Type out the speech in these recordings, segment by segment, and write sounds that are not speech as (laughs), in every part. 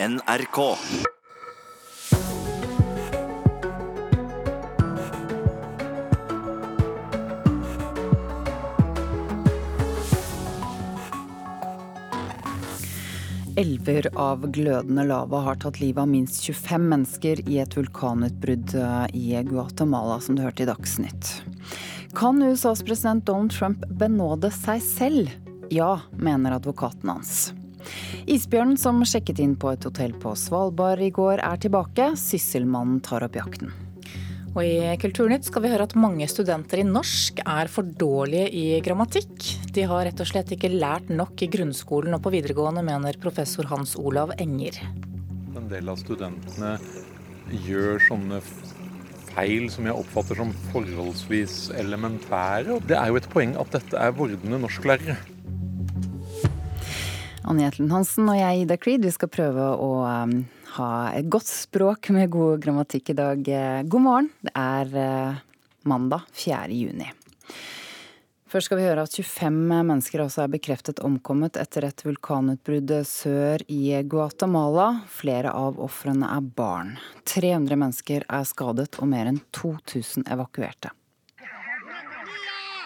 NRK. Elver av glødende lava har tatt livet av minst 25 mennesker i et vulkanutbrudd eh, i Guatemala, som du hørte i Dagsnytt. Kan USAs president Donald Trump benåde seg selv? Ja, mener advokaten hans. Isbjørnen som sjekket inn på et hotell på Svalbard i går, er tilbake. Sysselmannen tar opp jakten. Og i Kulturnytt skal vi høre at mange studenter i norsk er for dårlige i grammatikk. De har rett og slett ikke lært nok i grunnskolen og på videregående, mener professor Hans Olav Enger. En del av studentene gjør sånne feil som jeg oppfatter som forholdsvis elementære. Det er jo et poeng at dette er vordende norsklærere. Anne Jetlund Hansen og jeg, Ida Creed, vi skal prøve å um, ha et godt språk med god grammatikk i dag. God morgen. Det er uh, mandag 4. juni. Først skal vi høre at 25 mennesker også er bekreftet omkommet etter et vulkanutbrudd sør i Guatemala. Flere av ofrene er barn. 300 mennesker er skadet og mer enn 2000 evakuerte.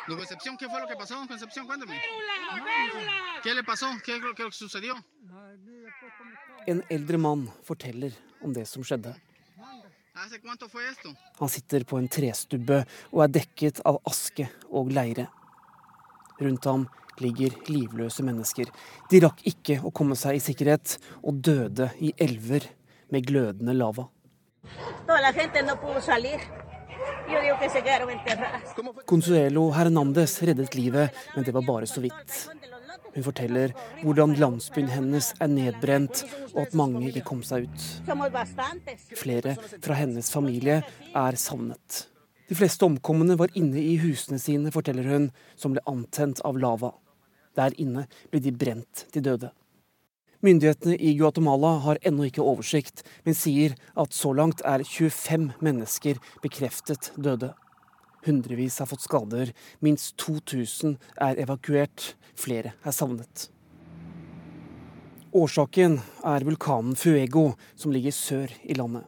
¿Tu Concepción qué fue lo que pasó? Concepción, cuéntame. ¿Qué le pasó? ¿Qué qué sucedió? En eldre mann forteller om det som skjedde. Han sitter på en trestubbe og er dekket av aske og leire. Rundt ham ligger livløse mennesker. De rakk ikke å komme seg i sikkerhet, og døde i elver med glødende lava. Consuelo Hernández reddet livet, men det var bare så vidt. Hun forteller hvordan landsbyen hennes er nedbrent, og at mange ikke kom seg ut. Flere fra hennes familie er savnet. De fleste omkomne var inne i husene sine, forteller hun, som ble antent av lava. Der inne ble de brent til døde. Myndighetene i Guatemala har ennå ikke oversikt, men sier at så langt er 25 mennesker bekreftet døde. Hundrevis har fått skader, minst 2000 er evakuert, flere er savnet. Årsaken er vulkanen Fuego, som ligger sør i landet.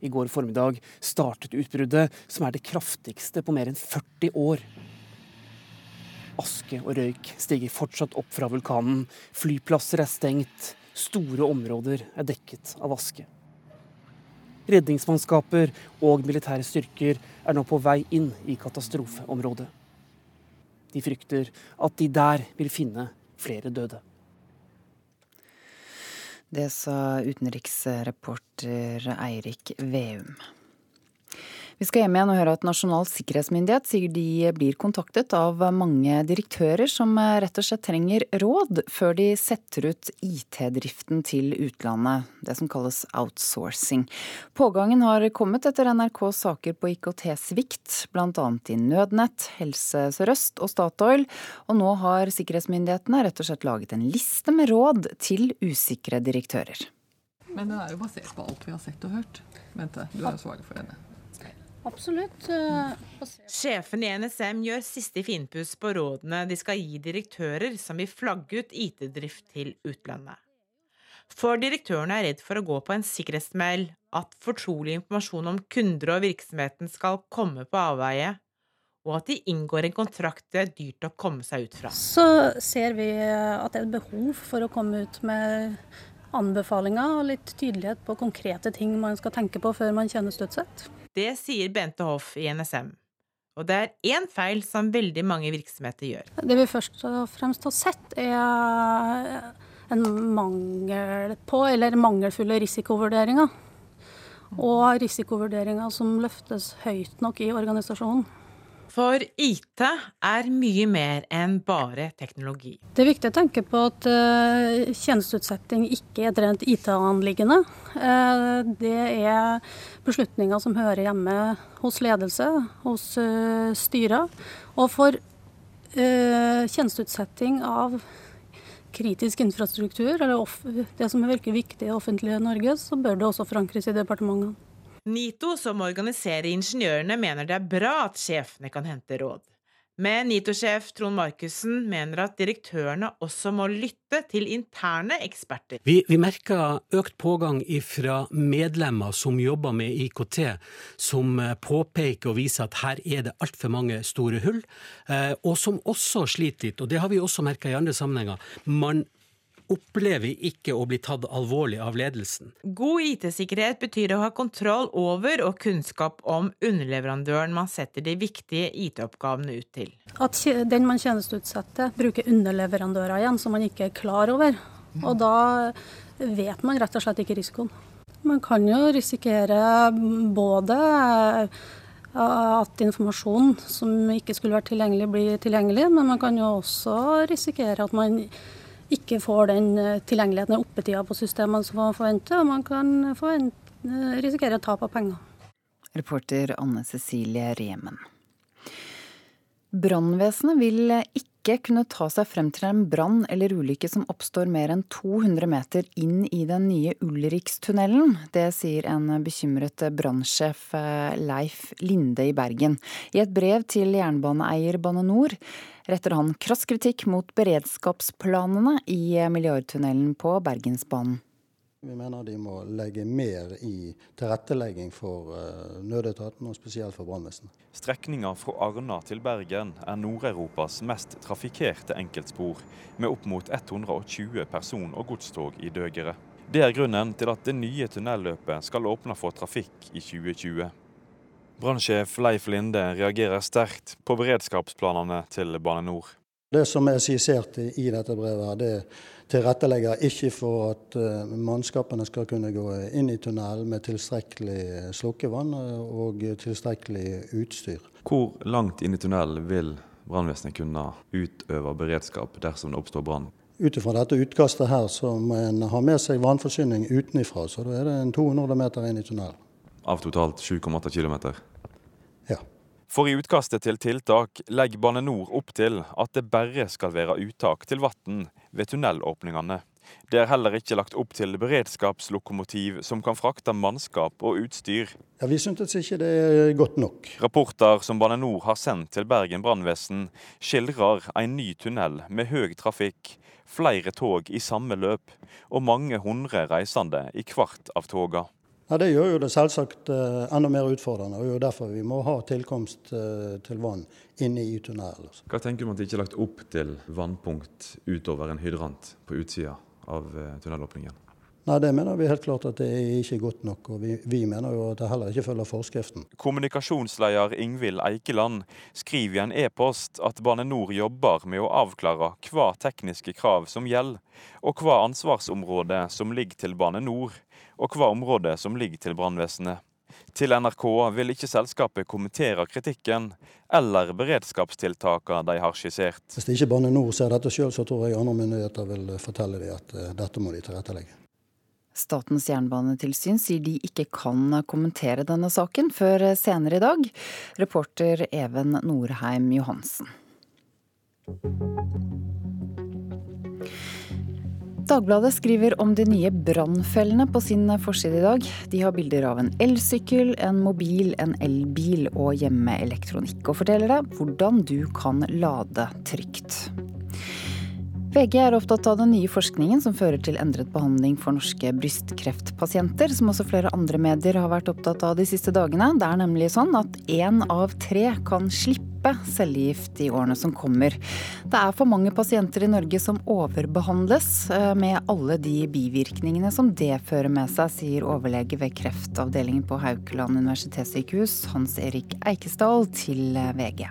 I går formiddag startet utbruddet, som er det kraftigste på mer enn 40 år. Aske og røyk stiger fortsatt opp fra vulkanen. Flyplasser er stengt. Store områder er dekket av aske. Redningsmannskaper og militære styrker er nå på vei inn i katastrofeområdet. De frykter at de der vil finne flere døde. Det sa utenriksreporter Eirik Veum. Vi skal hjem igjen og høre at Nasjonal sikkerhetsmyndighet sier de blir kontaktet av mange direktører som rett og slett trenger råd før de setter ut IT-driften til utlandet, det som kalles outsourcing. Pågangen har kommet etter NRKs saker på IKT-svikt, bl.a. i Nødnett, Helse Sør-Øst og Statoil, og nå har sikkerhetsmyndighetene rett og slett laget en liste med råd til usikre direktører. Men den er jo basert på alt vi har sett og hørt. Bente, du er jo svaret for henne. Absolutt. Sjefen i NSM gjør siste finpuss på rådene de skal gi direktører som vil flagge ut IT-drift til utlandet. For direktørene er redd for å gå på en sikkerhetssmell, at fortrolig informasjon om kunder og virksomheten skal komme på avveie, og at de inngår en kontrakt det er dyrt å komme seg ut fra. Så ser vi at det er et behov for å komme ut med anbefalinger og litt tydelighet på konkrete ting man skal tenke på før man kjenner støtsett. Det sier Bente Hoff i NSM. Og det er én feil som veldig mange virksomheter gjør. Det vi først og fremst har sett, er en mangel på, eller mangelfulle risikovurderinger. Og risikovurderinger som løftes høyt nok i organisasjonen. For IT er mye mer enn bare teknologi. Det er viktig å tenke på at uh, tjenesteutsetting ikke er et rent IT-anliggende. Uh, det er beslutninger som hører hjemme hos ledelse, hos uh, styrer. Og for tjenesteutsetting av kritisk infrastruktur, eller det som er virkelig viktig i offentlige Norge, så bør det også forankres i departementene. NITO, som organiserer ingeniørene, mener det er bra at sjefene kan hente råd. Men NITO-sjef Trond Markussen mener at direktørene også må lytte til interne eksperter. Vi, vi merker økt pågang fra medlemmer som jobber med IKT, som eh, påpeker og viser at her er det altfor mange store hull, eh, og som også sliter litt. Og det har vi også merka i andre sammenhenger. Man opplever ikke å bli tatt alvorlig av ledelsen. God IT-sikkerhet betyr å ha kontroll over og kunnskap om underleverandøren man setter de viktige IT-oppgavene ut til. At den man tjenesteutsetter, bruker underleverandører igjen som man ikke er klar over. Og da vet man rett og slett ikke risikoen. Man kan jo risikere både at informasjon som ikke skulle vært tilgjengelig, blir tilgjengelig, men man kan jo også risikere at man ikke får den eh, tilgjengeligheten og oppetida på systemene som man forventer, og man kan forvente, eh, risikere tap av penger. Reporter Anne Cecilie Remen. Brannvesenet vil ikke kunne ta seg frem til en brann eller ulykke som oppstår mer enn 200 meter inn i den nye Ulrikstunnelen. Det sier en bekymret brannsjef eh, Leif Linde i Bergen. I et brev til jernbaneeier Bane NOR retter han krass kritikk mot beredskapsplanene i milliardtunnelen på Bergensbanen. Vi mener de må legge mer i tilrettelegging for eh, nødetaten, og spesielt for brannvesenet. Strekninga fra Arna til Bergen er Nord-Europas mest trafikkerte enkeltspor, med opp mot 120 person- og godstog i døgeret. Det er grunnen til at det nye tunnelløpet skal åpne for trafikk i 2020. Brannsjef Leif Linde reagerer sterkt på beredskapsplanene til Bane NOR. Det som er skissert i dette brevet, det tilrettelegger ikke for at eh, mannskapene skal kunne gå inn i tunnelen med tilstrekkelig slukkevann og tilstrekkelig utstyr. Hvor langt inn i tunnelen vil brannvesenet kunne utøve beredskap dersom det oppstår brann? Ut ifra dette utkastet her, så må en ha med seg vannforsyning utenfra. Så da er det en 200 meter inn i tunnelen. Av totalt 7,8 km? Ja. For i utkastet til tiltak legger Bane NOR opp til at det bare skal være uttak til vann ved tunnelåpningene. Det er heller ikke lagt opp til beredskapslokomotiv som kan frakte mannskap og utstyr. Ja, Vi syntes ikke det er godt nok. Rapporter som Bane NOR har sendt til Bergen brannvesen, skildrer en ny tunnel med høy trafikk, flere tog i samme løp og mange hundre reisende i hvert av togene. Ja, Det gjør jo det selvsagt eh, enda mer utfordrende. og det er jo Derfor vi må ha tilkomst eh, til vann inne i tunnelen. Hva tenker du om at det ikke er lagt opp til vannpunkt utover en hydrant på utsida av eh, tunnelåpningen? Nei, Det mener vi helt klart at det er ikke godt nok. og Vi, vi mener jo at det heller ikke følger forskriften. Kommunikasjonsleder Ingvild Eikeland skriver i en e-post at Bane NOR jobber med å avklare hva tekniske krav som gjelder, og hva ansvarsområde som ligger til Bane NOR og hva område som ligger til brannvesenet. Til NRK vil ikke selskapet kommentere kritikken eller beredskapstiltakene de har skissert. Hvis ikke Bane NOR ser dette sjøl, så tror jeg andre myndigheter vil fortelle dem at eh, dette må de tilrettelegge. Statens jernbanetilsyn sier de ikke kan kommentere denne saken før senere i dag. Reporter Even Norheim Johansen. Dagbladet skriver om de nye brannfellene på sin forside i dag. De har bilder av en elsykkel, en mobil, en elbil og hjemmeelektronikk, og forteller deg hvordan du kan lade trygt. VG er opptatt av den nye forskningen som fører til endret behandling for norske brystkreftpasienter, som også flere andre medier har vært opptatt av de siste dagene. Det er nemlig sånn at én av tre kan slippe cellegift i årene som kommer. Det er for mange pasienter i Norge som overbehandles eh, med alle de bivirkningene som det fører med seg, sier overlege ved kreftavdelingen på Haukeland universitetssykehus, Hans Erik Eikesdal, til VG.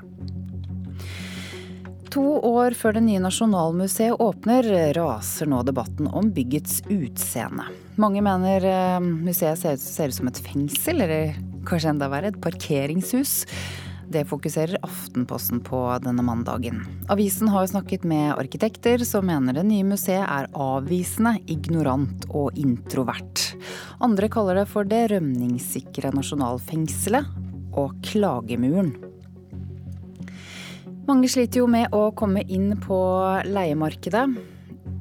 To år før det nye Nasjonalmuseet åpner, raser nå debatten om byggets utseende. Mange mener eh, museet ser ut, ser ut som et fengsel, eller kanskje enda verre, et parkeringshus. Det fokuserer Aftenposten på denne mandagen. Avisen har snakket med arkitekter som mener det nye museet er avvisende, ignorant og introvert. Andre kaller det for det rømningssikre nasjonalfengselet og klagemuren. Mange sliter jo med å komme inn på leiemarkedet.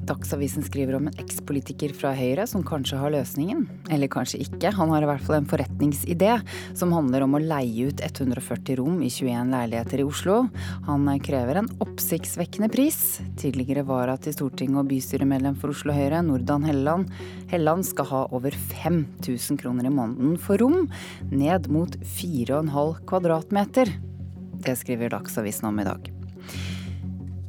Dagsavisen skriver om en ekspolitiker fra Høyre som kanskje har løsningen. Eller kanskje ikke. Han har i hvert fall en forretningsidé som handler om å leie ut 140 rom i 21 leiligheter i Oslo. Han krever en oppsiktsvekkende pris. Tidligere vara til Stortinget og bystyremedlem for Oslo Høyre, Nordan Helleland, Helland skal ha over 5000 kroner i måneden for rom, ned mot 4,5 kvadratmeter. Det skriver Dagsavisen om i dag.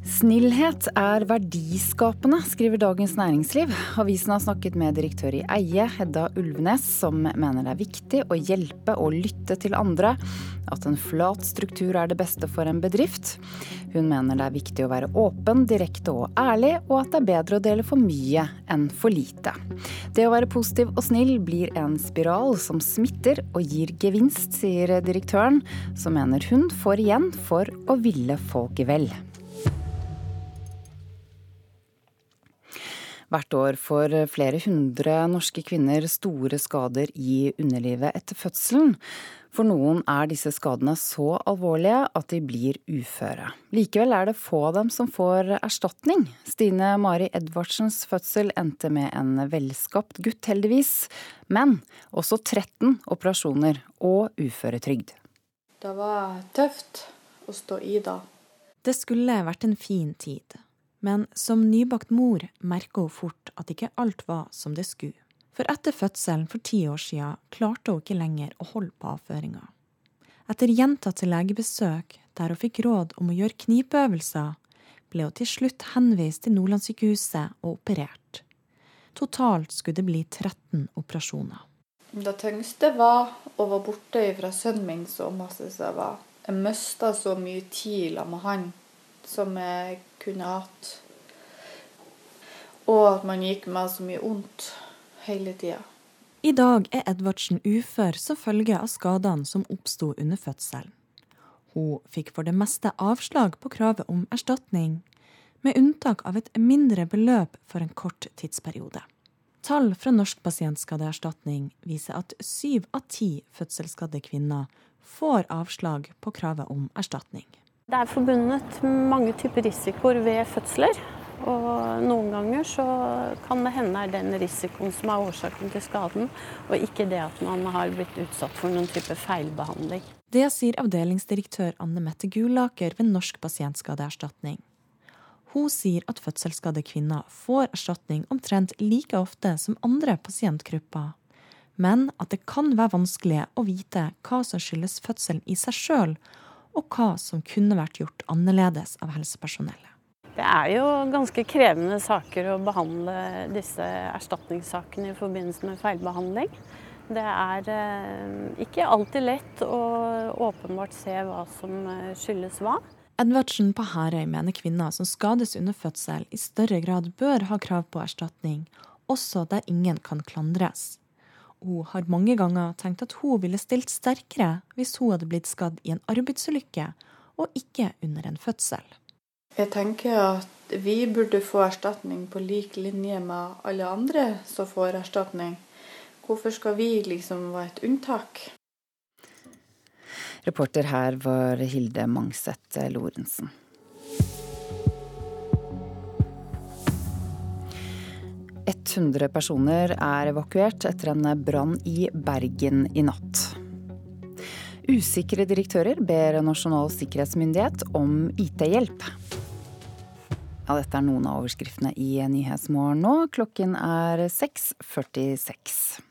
Snillhet er verdiskapende, skriver Dagens Næringsliv. Avisen har snakket med direktør i Eie, Hedda Ulvenes, som mener det er viktig å hjelpe og lytte til andre. At en flat struktur er det beste for en bedrift. Hun mener det er viktig å være åpen, direkte og ærlig, og at det er bedre å dele for mye enn for lite. Det å være positiv og snill blir en spiral som smitter og gir gevinst, sier direktøren, som mener hun får igjen for å ville folk vel. Hvert år får flere hundre norske kvinner store skader i underlivet etter fødselen. For noen er disse skadene så alvorlige at de blir uføre. Likevel er det få av dem som får erstatning. Stine Mari Edvardsens fødsel endte med en velskapt gutt, heldigvis. Men også 13 operasjoner og uføretrygd. Det var tøft å stå i da. Det skulle vært en fin tid. Men som nybakt mor merka hun fort at ikke alt var som det skulle. For etter fødselen for ti år siden klarte hun ikke lenger å holde på avføringa. Etter gjentatte legebesøk der hun fikk råd om å gjøre knipeøvelser, ble hun til slutt henvist til Nordlandssykehuset og operert. Totalt skulle det bli 13 operasjoner. Det tyngste var å være borte fra sønnen min så masse som jeg var. Jeg mista så mye tid med han som jeg kunne hatt. Og at man gikk med så mye vondt hele tida. I dag er Edvardsen ufør som følge av skadene som oppsto under fødselen. Hun fikk for det meste avslag på kravet om erstatning, med unntak av et mindre beløp for en kort tidsperiode. Tall fra Norsk pasientskadeerstatning viser at syv av ti fødselsskadde kvinner får avslag på kravet om erstatning. Det er forbundet mange typer risikoer ved fødsler. Og noen ganger så kan det hende er den risikoen som er årsaken til skaden, og ikke det at man har blitt utsatt for noen type feilbehandling. Det sier avdelingsdirektør Anne Mette Gulaker ved Norsk pasientskadeerstatning. Hun sier at fødselsskadde kvinner får erstatning omtrent like ofte som andre pasientgrupper, men at det kan være vanskelig å vite hva som skyldes fødselen i seg sjøl, og hva som kunne vært gjort annerledes av helsepersonellet. Det er jo ganske krevende saker å behandle disse erstatningssakene i forbindelse med feilbehandling. Det er eh, ikke alltid lett å åpenbart se hva som eh, skyldes hva. Edvardsen på Herøy mener kvinner som skades under fødsel, i større grad bør ha krav på erstatning, også der ingen kan klandres. Hun har mange ganger tenkt at hun ville stilt sterkere hvis hun hadde blitt skadd i en arbeidsulykke, og ikke under en fødsel. Jeg tenker at vi burde få erstatning på lik linje med alle andre som får erstatning. Hvorfor skal vi liksom være et unntak? Reporter her var Hilde Mangset Lorentzen. 100 personer er evakuert etter en brann i Bergen i natt. Usikre direktører ber Nasjonal sikkerhetsmyndighet om IT-hjelp. Ja, dette er noen av overskriftene i Nyhetsmorgen nå. Klokken er 6.46.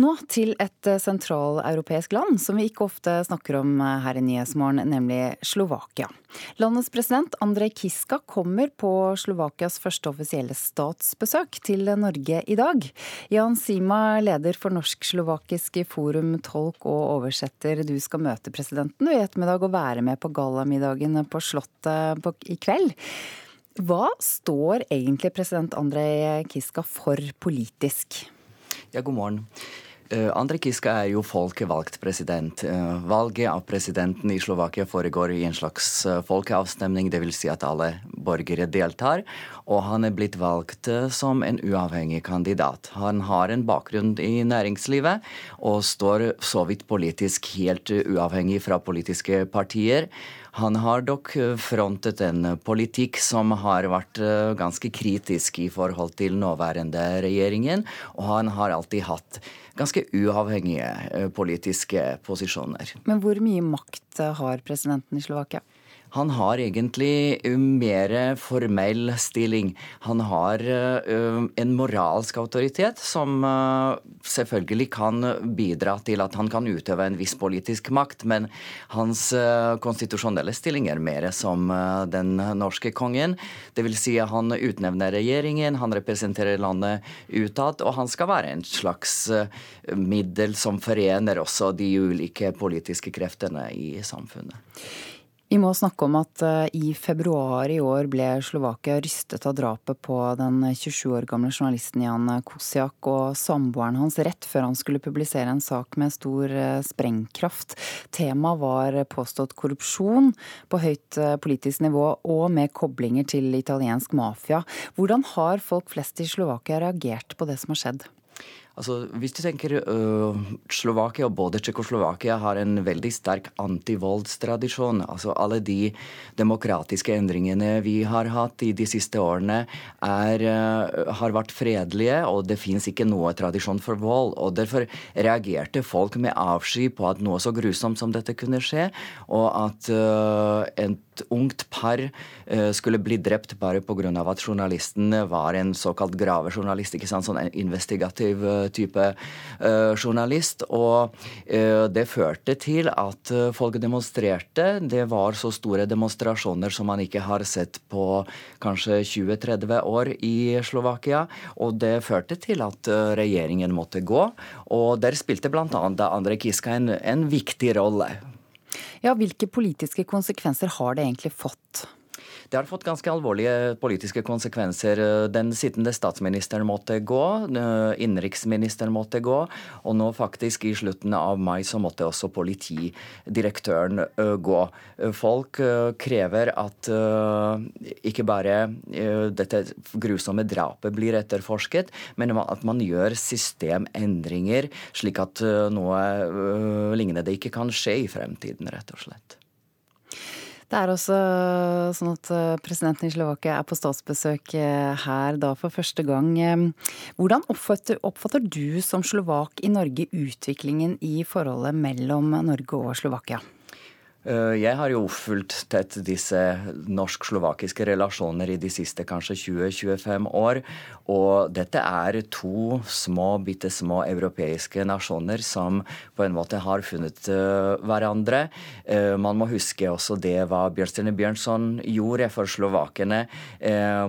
Nå til et eh, sentraleuropeisk land som vi ikke ofte snakker om eh, her i Nyhetsmorgen, nemlig Slovakia. Landets president Andrej Kiska kommer på Slovakias første offisielle statsbesøk til Norge i dag. Jan Sima, leder for Norsk-slovakisk forum, tolk og oversetter. Du skal møte presidenten i ettermiddag og være med på gallamiddagen på Slottet i kveld. Hva står egentlig president Andrej Kiska for politisk? Ja, god morgen. Eh, Andrej Kiska er jo folkevalgt president. Eh, valget av presidenten i Slovakia foregår i en slags eh, folkeavstemning, dvs. Si at alle borgere deltar. og han er blitt valgt som en uavhengig kandidat. Han har en bakgrunn i næringslivet og står så vidt politisk helt uavhengig fra politiske partier. Han har dog frontet en politikk som har vært ganske kritisk i forhold til nåværende regjeringen, og han har alltid hatt ganske uavhengige politiske posisjoner. Men hvor mye makt har presidenten i Slovakia? Han har egentlig mer formell stilling. Han har en moralsk autoritet som selvfølgelig kan bidra til at han kan utøve en viss politisk makt, men hans konstitusjonelle stilling er mer som den norske kongen. Det vil si at han utnevner regjeringen, han representerer landet utad, og han skal være en slags middel som forener også de ulike politiske kreftene i samfunnet. Vi må snakke om at i februar i år ble Slovakia rystet av drapet på den 27 år gamle journalisten Jan Kosiak og samboeren hans rett før han skulle publisere en sak med stor sprengkraft. Temaet var påstått korrupsjon på høyt politisk nivå og med koblinger til italiensk mafia. Hvordan har folk flest i Slovakia reagert på det som har skjedd? Altså, hvis du tenker uh, Slovakia både Tsjekkoslovakia har en veldig sterk antivoldstradisjon. Altså alle de demokratiske endringene vi har hatt i de siste årene, er, uh, har vært fredelige, og det fins ikke noe tradisjon for vold. og Derfor reagerte folk med avsky på at noe så grusomt som dette kunne skje, og at uh, en ungt par skulle bli drept bare pga. at journalisten var en såkalt gravejournalist. ikke sant, Sånn investigativ type uh, journalist. Og det førte til at folk demonstrerte. Det var så store demonstrasjoner som man ikke har sett på kanskje 20-30 år i Slovakia. Og det førte til at regjeringen måtte gå. Og der spilte bl.a. Andrej Kiska en, en viktig rolle. Ja, Hvilke politiske konsekvenser har det egentlig fått? Det har fått ganske alvorlige politiske konsekvenser. Den sittende statsministeren måtte gå, innenriksministeren måtte gå, og nå faktisk i slutten av mai så måtte også politidirektøren gå. Folk krever at ikke bare dette grusomme drapet blir etterforsket, men at man gjør systemendringer, slik at noe lignende ikke kan skje i fremtiden, rett og slett. Det er også sånn at presidenten i Slovakia er på statsbesøk her da for første gang. Hvordan oppfatter, oppfatter du som slovak i Norge utviklingen i forholdet mellom Norge og Slovakia? Jeg har jo fulgt tett disse norsk-slovakiske relasjoner i de siste kanskje 20-25 år. Og dette er to små, bitte små europeiske nasjoner som på en måte har funnet hverandre. Man må huske også det hva Bjørnstjerne Bjørnson gjorde for slovakene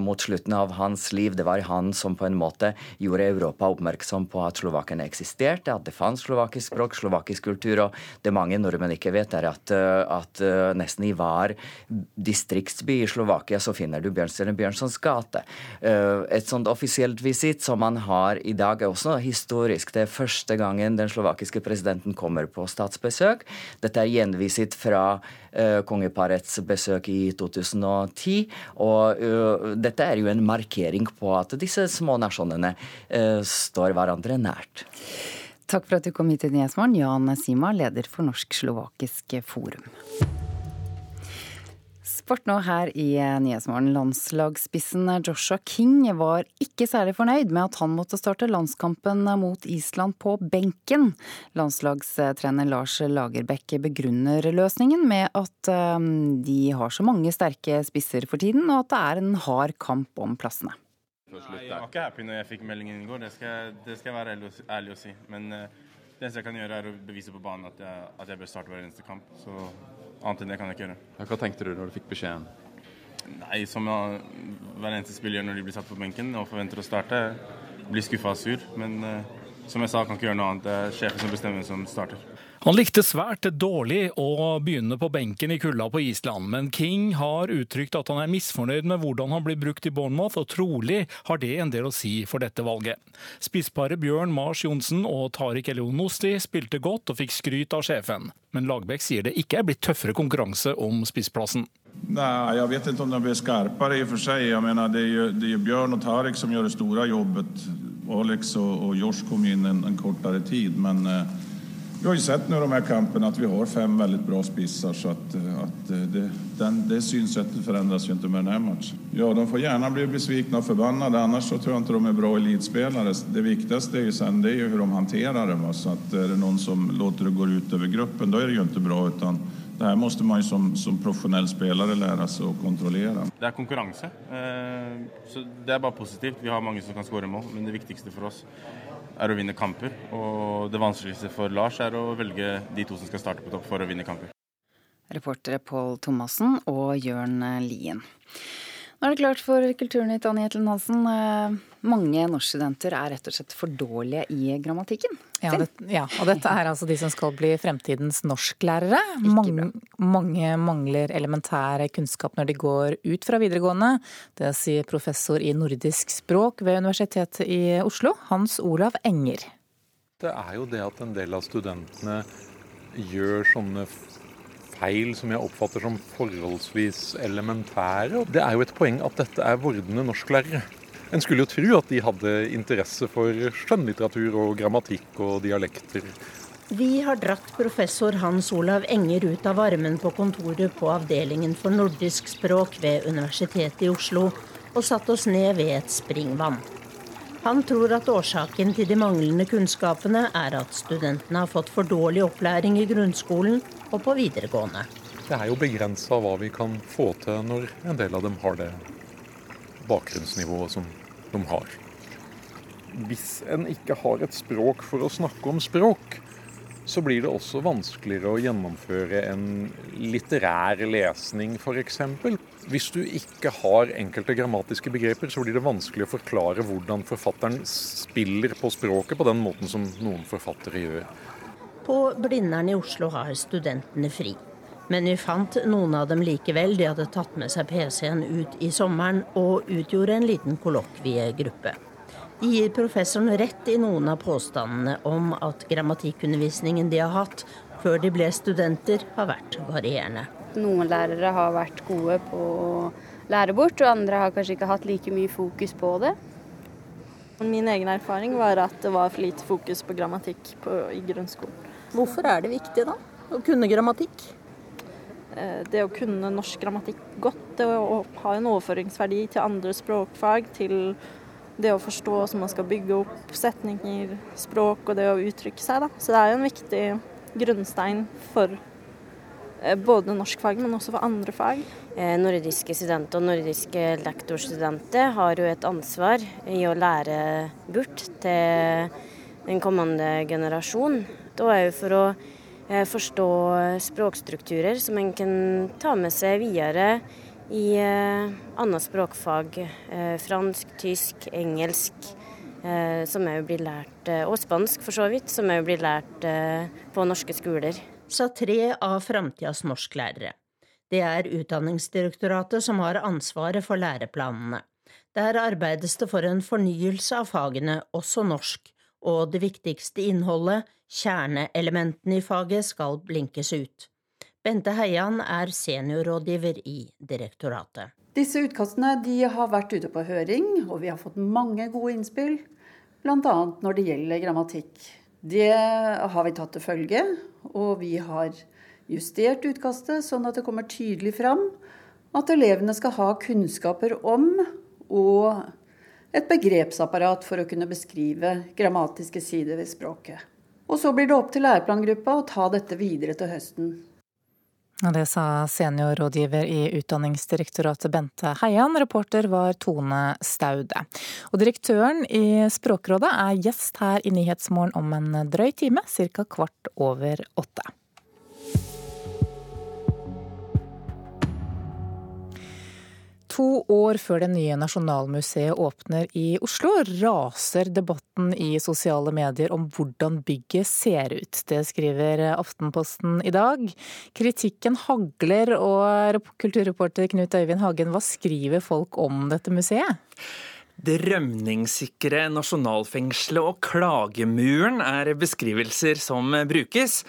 mot slutten av hans liv. Det var han som på en måte gjorde Europa oppmerksom på at slovakene eksisterte, at det fantes slovakisk språk, slovakisk kultur. Og det mange nordmenn ikke vet, er at at uh, nesten i hver distriktsby i Slovakia så finner du Bjørnstjerne Bjørnsons gate. Uh, et sånt offisielt visitt som man har i dag, er også historisk. Det er første gangen den slovakiske presidenten kommer på statsbesøk. Dette er gjenvisitt fra uh, kongeparets besøk i 2010. Og dette er jo en markering på at disse små nasjonene står hverandre nært. Takk for at du kom hit til Nyhetsmorgen, Jan Sima, leder for Norsk-slovakisk forum. Sport nå her i Nyhetsmorgen. Landslagsspissen Joshua King var ikke særlig fornøyd med at han måtte starte landskampen mot Island på benken. Landslagstrener Lars Lagerbäck begrunner løsningen med at de har så mange sterke spisser for tiden, og at det er en hard kamp om plassene. Nei, jeg var ikke happy når jeg fikk meldingen i går, det skal, det skal jeg være ærlig, ærlig, å si. Men uh, det eneste jeg kan gjøre, er å bevise på banen at jeg, at jeg bør starte hver eneste kamp. Så annet enn det kan jeg ikke gjøre. Hva tenkte du når du fikk beskjeden? Nei, som hver eneste spiller gjør når de blir satt på benken og forventer å starte. Blir skuffa og sur. Men uh, som jeg sa, kan ikke gjøre noe annet. Det er sjefen som bestemmer hvem som starter. Han likte svært dårlig å begynne på benken i kulda på Island, men King har uttrykt at han er misfornøyd med hvordan han blir brukt i Bournemouth, og trolig har det en del å si for dette valget. Spissparet Bjørn Mars Johnsen og Tariq Elionosti spilte godt og fikk skryt av sjefen, men Lagbäck sier det ikke er blitt tøffere konkurranse om spissplassen. Nei, jeg vet ikke om det blir skarpere i og for seg. Jeg mener, det er jo, det er jo Bjørn og Tariq som gjør det store jobbet. Alex og, og Josh kom inn en, en kortere tid, men uh, vi har ju sett nu de här kamperna att vi har fem väldigt bra spissar så att, att det, den, det synsättet förändras ju med den här matchen. Ja, de får gärna bli besvikna och förbannade annars så tror jag inte de är bra elitspelare. Det viktigaste är ju sen det är ju hur de hanterar det. Så att är det någon som låter det gå ut över gruppen då är det ju inte bra utan det här måste man ju som, som profesjonell spelare lære seg å kontrollere. Det er konkurranse, eh, så det er bare positivt. Vi har mange som kan skåre mål, men det viktigste for oss er å vinne kamper. Og det vanskeligste for Lars er å velge de to som skal starte på topp for å vinne kamper. Reportere Pål Thomassen og Jørn Lien. Nå er det klart for Kulturnytt, Annie Hetlen Hansen. Mange norskstudenter er rett og slett for dårlige i grammatikken. Ja, det, ja, og dette er altså de som skal bli fremtidens norsklærere. Mange, mange, mangler elementær kunnskap når de går ut fra videregående. Det sier professor i nordisk språk ved Universitetet i Oslo, Hans Olav Enger. Det er jo det at en del av studentene gjør sånne feil som jeg oppfatter som forholdsvis elementære. Det er jo et poeng at dette er vordende norsklærere. En skulle jo tro at de hadde interesse for skjønnlitteratur og grammatikk og dialekter. Vi har dratt professor Hans Olav Enger ut av varmen på kontoret på Avdelingen for nordisk språk ved Universitetet i Oslo og satt oss ned ved et springvann. Han tror at årsaken til de manglende kunnskapene er at studentene har fått for dårlig opplæring i grunnskolen og på videregående. Det er jo begrensa hva vi kan få til når en del av dem har det bakgrunnsnivået som de har. Hvis en ikke har et språk for å snakke om språk, så blir det også vanskeligere å gjennomføre en litterær lesning, f.eks. Hvis du ikke har enkelte grammatiske begreper, så blir det vanskelig å forklare hvordan forfatteren spiller på språket på den måten som noen forfattere gjør. På Blindern i Oslo har studentene fri. Men vi fant noen av dem likevel. De hadde tatt med seg PC-en ut i sommeren og utgjorde en liten kollokviegruppe. De gir professoren rett i noen av påstandene om at grammatikkundervisningen de har hatt før de ble studenter, har vært varierende. Noen lærere har vært gode på å lære bort, og andre har kanskje ikke hatt like mye fokus på det. Min egen erfaring var at det var for lite fokus på grammatikk på, i grunnskolen. Hvorfor er det viktig da, å kunne grammatikk? Eh, det å kunne norsk grammatikk godt, det å ha en overføringsverdi til andre språkfag, til det å forstå hvordan man skal bygge opp setninger, språk og det å uttrykke seg. Da. Så det er jo en viktig grunnstein for eh, både norskfag, men også for andre fag. Eh, nordiske studenter og nordiske lektorstudenter har jo et ansvar i å lære bort til den kommende generasjon. Da er jo for å forstå språkstrukturer som en kan ta med seg videre i eh, andre språkfag. Eh, fransk, tysk, engelsk, som òg blir lært, og spansk for så vidt, som òg blir lært på norske skoler. Sa tre av framtidas norsklærere. Det er Utdanningsdirektoratet som har ansvaret for læreplanene. Der arbeides det for en fornyelse av fagene, også norsk, og det viktigste innholdet, kjerneelementene i faget, skal blinkes ut. Bente Heian er seniorrådgiver i direktoratet. Disse utkastene har vært ute på høring, og vi har fått mange gode innspill, bl.a. når det gjelder grammatikk. Det har vi tatt til følge, og vi har justert utkastet sånn at det kommer tydelig fram at elevene skal ha kunnskaper om og et begrepsapparat for å kunne beskrive grammatiske sider ved språket. Og så blir det opp til læreplangruppa å ta dette videre til høsten. Det sa seniorrådgiver i Utdanningsdirektoratet Bente Heian. Reporter var Tone Staude. Og direktøren i Språkrådet er gjest her i Nyhetsmorgen om en drøy time, ca. kvart over åtte. To år før det nye Nasjonalmuseet åpner i Oslo, raser debatten i sosiale medier om hvordan bygget ser ut. Det skriver Aftenposten i dag. Kritikken hagler, og kulturreporter Knut Øyvind Hagen, hva skriver folk om dette museet? Det rømningssikre nasjonalfengselet og klagemuren er beskrivelser som brukes.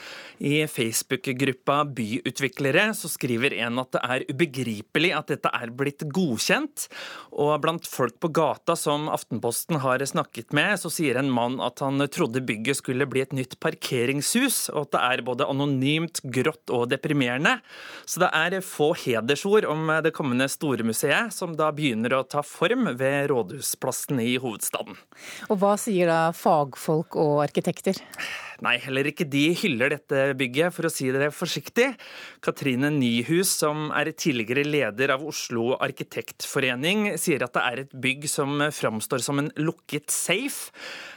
I Facebook-gruppa Byutviklere så skriver en at det er ubegripelig at dette er blitt godkjent. Og blant folk på gata som Aftenposten har snakket med, så sier en mann at han trodde bygget skulle bli et nytt parkeringshus, og at det er både anonymt, grått og deprimerende. Så det er få hedersord om det kommende Storemuseet, som da begynner å ta form ved Rådhusplassen i hovedstaden. Og hva sier da fagfolk og arkitekter? Nei, heller ikke de hyller dette bygget, for å si det forsiktig. Katrine Nyhus, som er tidligere leder av Oslo arkitektforening, sier at det er et bygg som framstår som en lukket safe.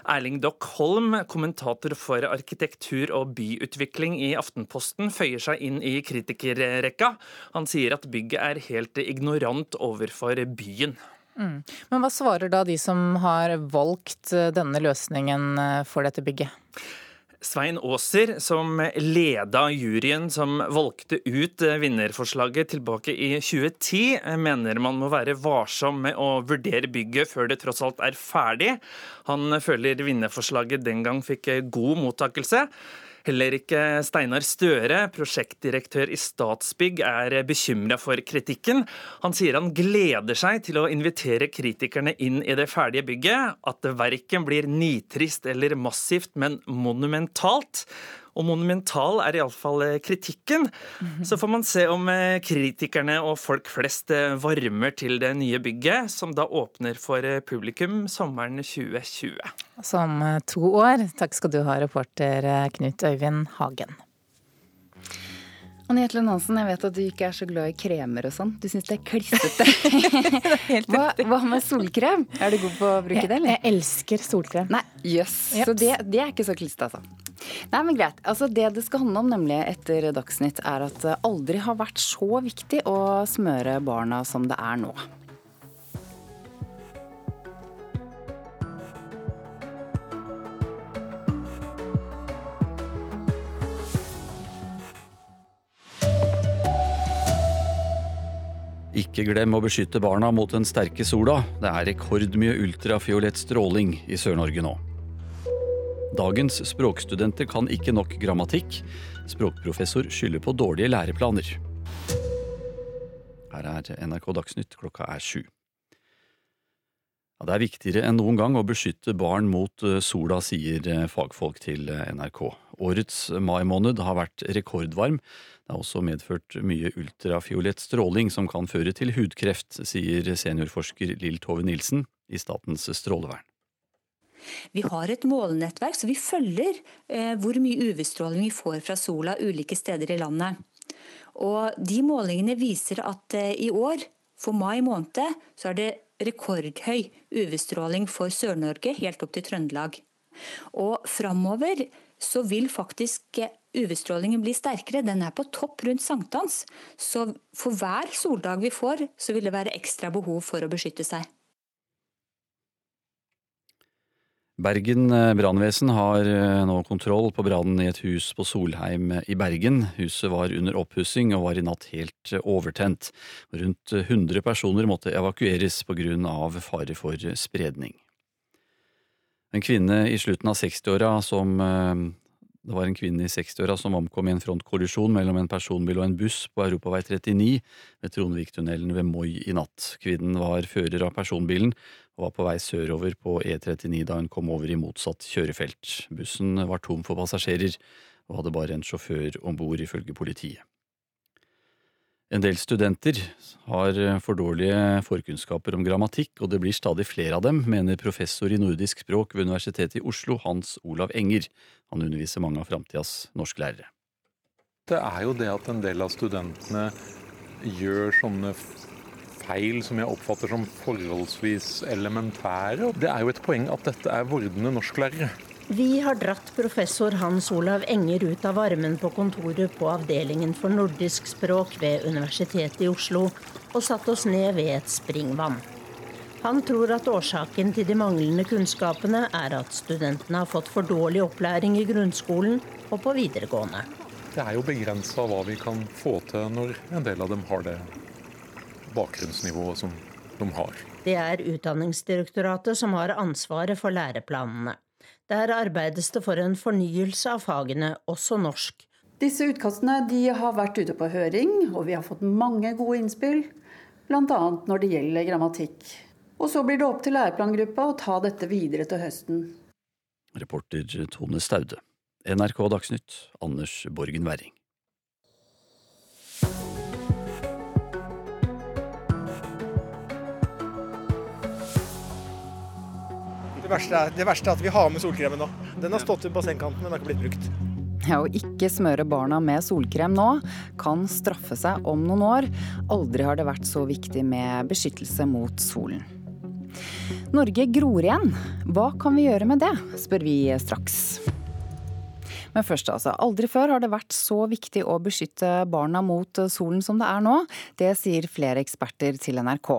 Erling Dock Holm, kommentator for arkitektur og byutvikling i Aftenposten, føyer seg inn i kritikerrekka. Han sier at bygget er helt ignorant overfor byen. Mm. Men hva svarer da de som har valgt denne løsningen for dette bygget? Svein Aaser, som leda juryen som valgte ut vinnerforslaget tilbake i 2010, mener man må være varsom med å vurdere bygget før det tross alt er ferdig. Han føler vinnerforslaget den gang fikk god mottakelse. Heller ikke Steinar Støre, prosjektdirektør i Statsbygg, er bekymra for kritikken. Han sier han gleder seg til å invitere kritikerne inn i det ferdige bygget. At det verken blir nitrist eller massivt, men monumentalt. Og monumental er iallfall eh, kritikken. Så får man se om eh, kritikerne og folk flest eh, varmer til det nye bygget, som da åpner for publikum sommeren 2020. Som to år. Takk skal du ha, reporter Knut Øyvind Hagen. Anne Jetlund Hansen, jeg vet at du ikke er så glad i kremer og sånn. Du syns det er klissete. (laughs) hva, hva, med solkrem? Er du god på å bruke det, eller? Jeg elsker solkrem. Nei, jøss. Yes. Så det, det, er ikke så klissete, altså. Nei, men greit. Altså, det det skal handle om nemlig etter Dagsnytt, er at det aldri har vært så viktig å smøre barna som det er nå. Ikke glem å beskytte barna mot den sterke sola. Det er rekordmye ultrafiolett stråling i Sør-Norge nå. Dagens språkstudenter kan ikke nok grammatikk. Språkprofessor skylder på dårlige læreplaner. Her er NRK Dagsnytt, klokka er sju. Ja, det er viktigere enn noen gang å beskytte barn mot eh, sola, sier eh, fagfolk til eh, NRK. Årets mai måned har vært rekordvarm. Det har også medført mye ultrafiolett stråling som kan føre til hudkreft, sier seniorforsker Lill Tove Nilsen i Statens strålevern. Vi har et målenettverk, så vi følger eh, hvor mye UV-stråling vi får fra sola ulike steder i landet. Og De målingene viser at eh, i år, for mai måned, så er det rekordhøy UV-stråling for Sør-Norge, helt opp til Trøndelag. Og framover så vil faktisk eh, UV-strålingen bli sterkere. Den er på topp rundt sankthans. Så for hver soldag vi får, så vil det være ekstra behov for å beskytte seg. Bergen eh, brannvesen har eh, nå kontroll på brannen i et hus på Solheim i Bergen. Huset var under oppussing og var i natt helt overtent. Rundt 100 personer måtte evakueres pga. fare for spredning. En kvinne i slutten av 60-åra som det var en kvinne i 60-åra som omkom i en frontkollisjon mellom en personbil og en buss på Europavei 39 ved Tronviktunnelen ved Moi i natt. Kvinnen var fører av personbilen og var på vei sørover på E39 da hun kom over i motsatt kjørefelt. Bussen var tom for passasjerer og hadde bare en sjåfør om bord, ifølge politiet. En del studenter har for dårlige forkunnskaper om grammatikk, og det blir stadig flere av dem, mener professor i nordisk språk ved Universitetet i Oslo, Hans Olav Enger. Han underviser mange av framtidas norsklærere. Det er jo det at en del av studentene gjør sånne feil som jeg oppfatter som forholdsvis elementære. Det er jo et poeng at dette er vordende norsklærere. Vi har dratt professor Hans Olav Enger ut av varmen på kontoret på Avdelingen for nordisk språk ved Universitetet i Oslo og satt oss ned ved et springvann. Han tror at årsaken til de manglende kunnskapene er at studentene har fått for dårlig opplæring i grunnskolen og på videregående. Det er jo begrensa hva vi kan få til når en del av dem har det bakgrunnsnivået som de har. Det er Utdanningsdirektoratet som har ansvaret for læreplanene. Der arbeides det for en fornyelse av fagene, også norsk. Disse utkastene har vært ute på høring, og vi har fått mange gode innspill. Bl.a. når det gjelder grammatikk. Og så blir det opp til læreplangruppa å ta dette videre til høsten. Reporter Tone Staude. NRK Dagsnytt, Anders Borgen Werring. Verste, er, det verste, er, at vi har med solkremen nå. Den har stått i bassengkanten, men har ikke blitt brukt. Ja, Å ikke smøre barna med solkrem nå kan straffe seg om noen år. Aldri har det vært så viktig med beskyttelse mot solen. Norge gror igjen. Hva kan vi gjøre med det, spør vi straks. Men først altså, aldri før har det vært så viktig å beskytte barna mot solen som det er nå. Det sier flere eksperter til NRK.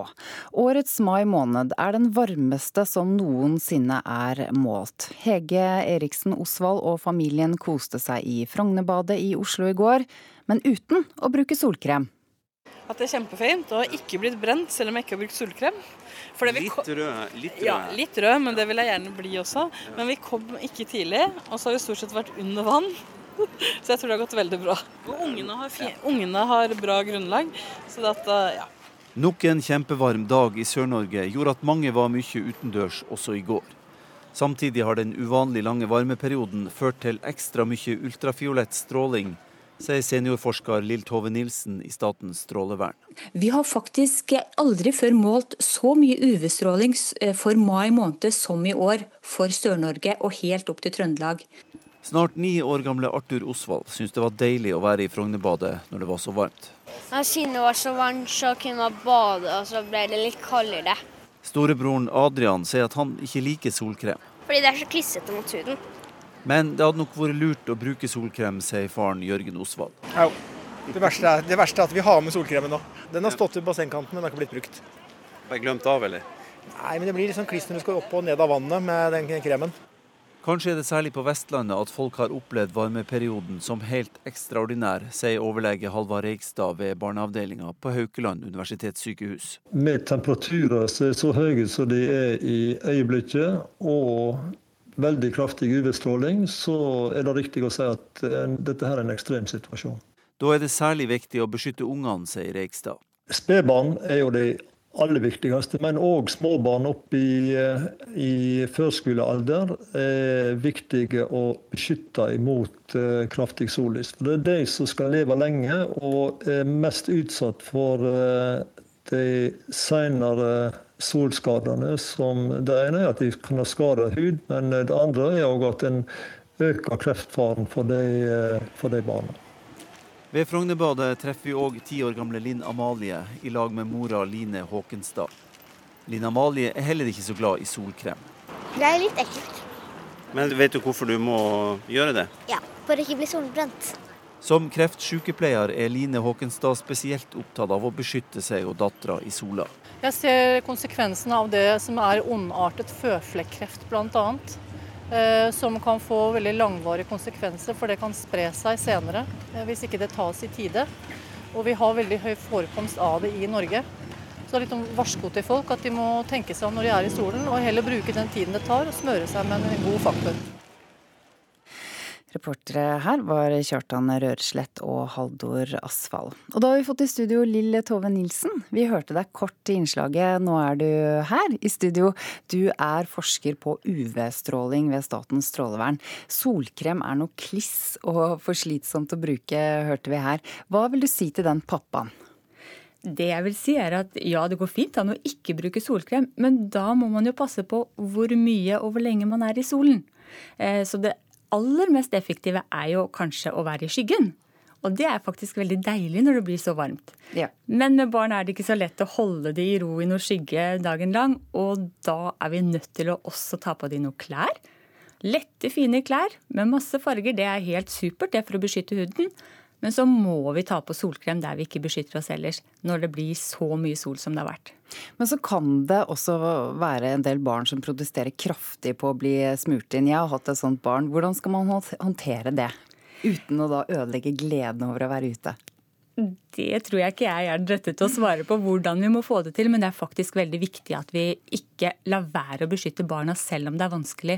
Årets mai måned er den varmeste som noensinne er målt. Hege Eriksen Osvald og familien koste seg i Frognerbadet i Oslo i går, men uten å bruke solkrem. At det er kjempefint og ikke blitt brent selv om jeg ikke har brukt solkrem. Litt rød, litt rød. Ja, litt rød, men det vil jeg gjerne bli også. Men vi kom ikke tidlig, og så har vi stort sett vært under vann. (laughs) Så jeg tror det har gått veldig bra. Og ungene har, ungene har bra grunnlag, så dette, ja. Nok en kjempevarm dag i Sør-Norge gjorde at mange var mye utendørs også i går. Samtidig har den uvanlig lange varmeperioden ført til ekstra mye ultrafiolett stråling sier seniorforsker Lill Tove Nilsen i Statens strålevern. Vi har faktisk aldri før målt så mye UV-stråling eh, for mai måned som i år for Sør-Norge og helt opp til Trøndelag. Snart ni år gamle Arthur Osvald syns det var deilig å være i Frognerbadet når det var så varmt. Ja, siden det var så varmt, så kunne man bade, og så ble det litt kaldere. Storebroren Adrian sier at han ikke liker solkrem. Fordi det er så klissete mot huden. Men det hadde nok vært lurt å bruke solkrem, sier faren Jørgen Osvald. Ja, det, verste er, det verste er at vi har med solkremen nå. Den har stått i bassengkanten, men har ikke blitt brukt. Bare glemt av, eller? Nei, men det blir sånn kliss når du skal opp og ned av vannet med den kremen. Kanskje er det særlig på Vestlandet at folk har opplevd varmeperioden som helt ekstraordinær, sier overlege Halvard Reigstad ved barneavdelinga på Haukeland universitetssykehus. Med temperaturer som er så høye som de er i øyeblikket, og veldig kraftig UV-stråling, så er det riktig å si at eh, dette her er en ekstrem situasjon. Da er det særlig viktig å beskytte ungene, sier Reigstad. Spedbarn er jo det aller viktigste, men òg småbarn opp i, eh, i førskolealder er viktige å beskytte imot eh, kraftig sollys. For Det er de som skal leve lenge og er mest utsatt for de senere solskadene. som Det ene er at de kan ha skada hud, men det andre er òg at en øker kreftfaren for de, for de barna. Ved Frognerbadet treffer vi òg ti år gamle Linn Amalie i lag med mora Line Håkenstad. Linn Amalie er heller ikke så glad i solkrem. Det er litt ekkelt. Men vet du hvorfor du må gjøre det? Ja, for å ikke bli solbrent. Som kreftsykepleier er Line Håkenstad spesielt opptatt av å beskytte seg og dattera i sola. Jeg ser konsekvensene av det som er ondartet føflekkreft bl.a. Eh, som kan få veldig langvarige konsekvenser, for det kan spre seg senere eh, hvis ikke det tas i tide. Og vi har veldig høy forekomst av det i Norge. Så det er litt om varsko til folk at de må tenke seg om når de er i solen, og heller bruke den tiden det tar, og smøre seg med en god faktor. Reportere her var Kjartan Rørslett og Haldor Asfall. Og da har vi fått i studio Lill Tove Nilsen. Vi hørte deg kort i innslaget, nå er du her i studio. Du er forsker på UV-stråling ved Statens strålevern. Solkrem er noe kliss og for slitsomt å bruke, hørte vi her. Hva vil du si til den pappaen? Det jeg vil si er at ja, det går fint an å ikke bruke solkrem, men da må man jo passe på hvor mye og hvor lenge man er i solen. Eh, så det aller mest effektive er jo kanskje å være i skyggen. Og det er faktisk veldig deilig når det blir så varmt. Ja. Men med barn er det ikke så lett å holde de i ro i noe skygge dagen lang. Og da er vi nødt til å også ta på de noe klær. Lette, fine klær med masse farger, det er helt supert det er for å beskytte huden. Men så må vi ta på solkrem der vi ikke beskytter oss ellers, når det blir så mye sol som det har vært. Men så kan det også være en del barn som protesterer kraftig på å bli smurt inn. Jeg har hatt et sånt barn. Hvordan skal man håndtere det? Uten å da ødelegge gleden over å være ute? Det tror jeg ikke jeg er drøttet til å svare på hvordan vi må få det til, men det er faktisk veldig viktig at vi ikke lar være å beskytte barna selv om det er vanskelig.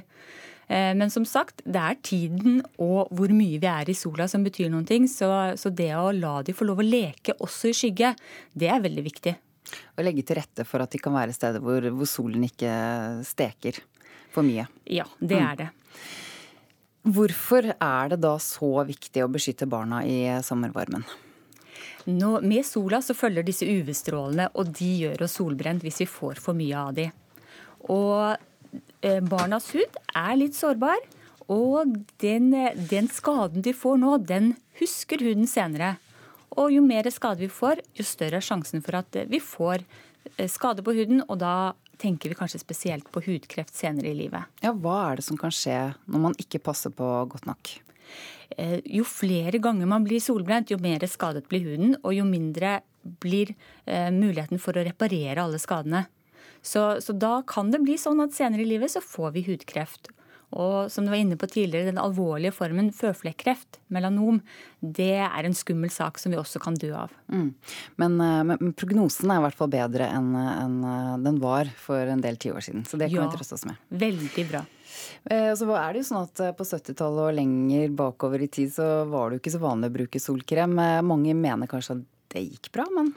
Eh, men som sagt, det er tiden og hvor mye vi er i sola som betyr noen ting. Så, så det å la de få lov å leke også i skygge, det er veldig viktig. Og legge til rette for at de kan være steder hvor, hvor solen ikke steker for mye. Ja, det er det. Hvorfor er det da så viktig å beskytte barna i sommervarmen? Nå, med sola så følger disse UV-strålene, og de gjør oss solbrent hvis vi får for mye av de. Og barnas hud er litt sårbar. Og den, den, skaden de får nå, den husker huden senere. Og jo mer skade vi får, jo større er sjansen for at vi får eh, skade på huden. Og da tenker vi kanskje spesielt på hudkreft senere i livet. Ja, Hva er det som kan skje når man ikke passer på godt nok? Eh, jo flere ganger man blir solbrent, jo mer skadet blir huden. Og jo mindre blir muligheten for å reparere alle skadene. Så, så, da kan det bli sånn at senere i livet så får vi hudkreft. Og som du var inne på tidligere, den alvorlige formen føflekkreft, melanom, det er en skummel sak som vi også kan dø av. Mm. Men, eh, men, prognosen er i hvert fall bedre enn en eh, den var for en del tiår siden. Så det kan ja, vi trøste oss med. Veldig bra. Eh, så er det jo sånn at På 70-tallet og lenger bakover i tid så var det jo ikke så vanlig å bruke solkrem. Mange mener kanskje at det gikk bra, men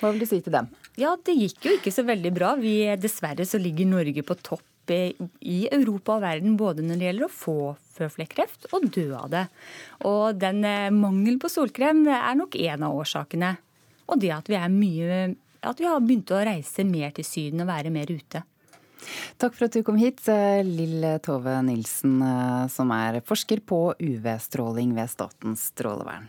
hva vil du si til dem? Ja, Det gikk jo ikke så veldig bra. Vi, dessverre så ligger Norge på topp i Europa og verden både når det gjelder å få føflekkreft og dø av det. Og den mangelen mangel på solkrem er nok en av årsakene. Og det at vi, mye, at vi har begynt å reise mer til Syden og være mer ute. Takk for at du kom hit, eh, Lill Tove Nilsen, eh, som er forsker på UV-stråling ved Statens strålevern.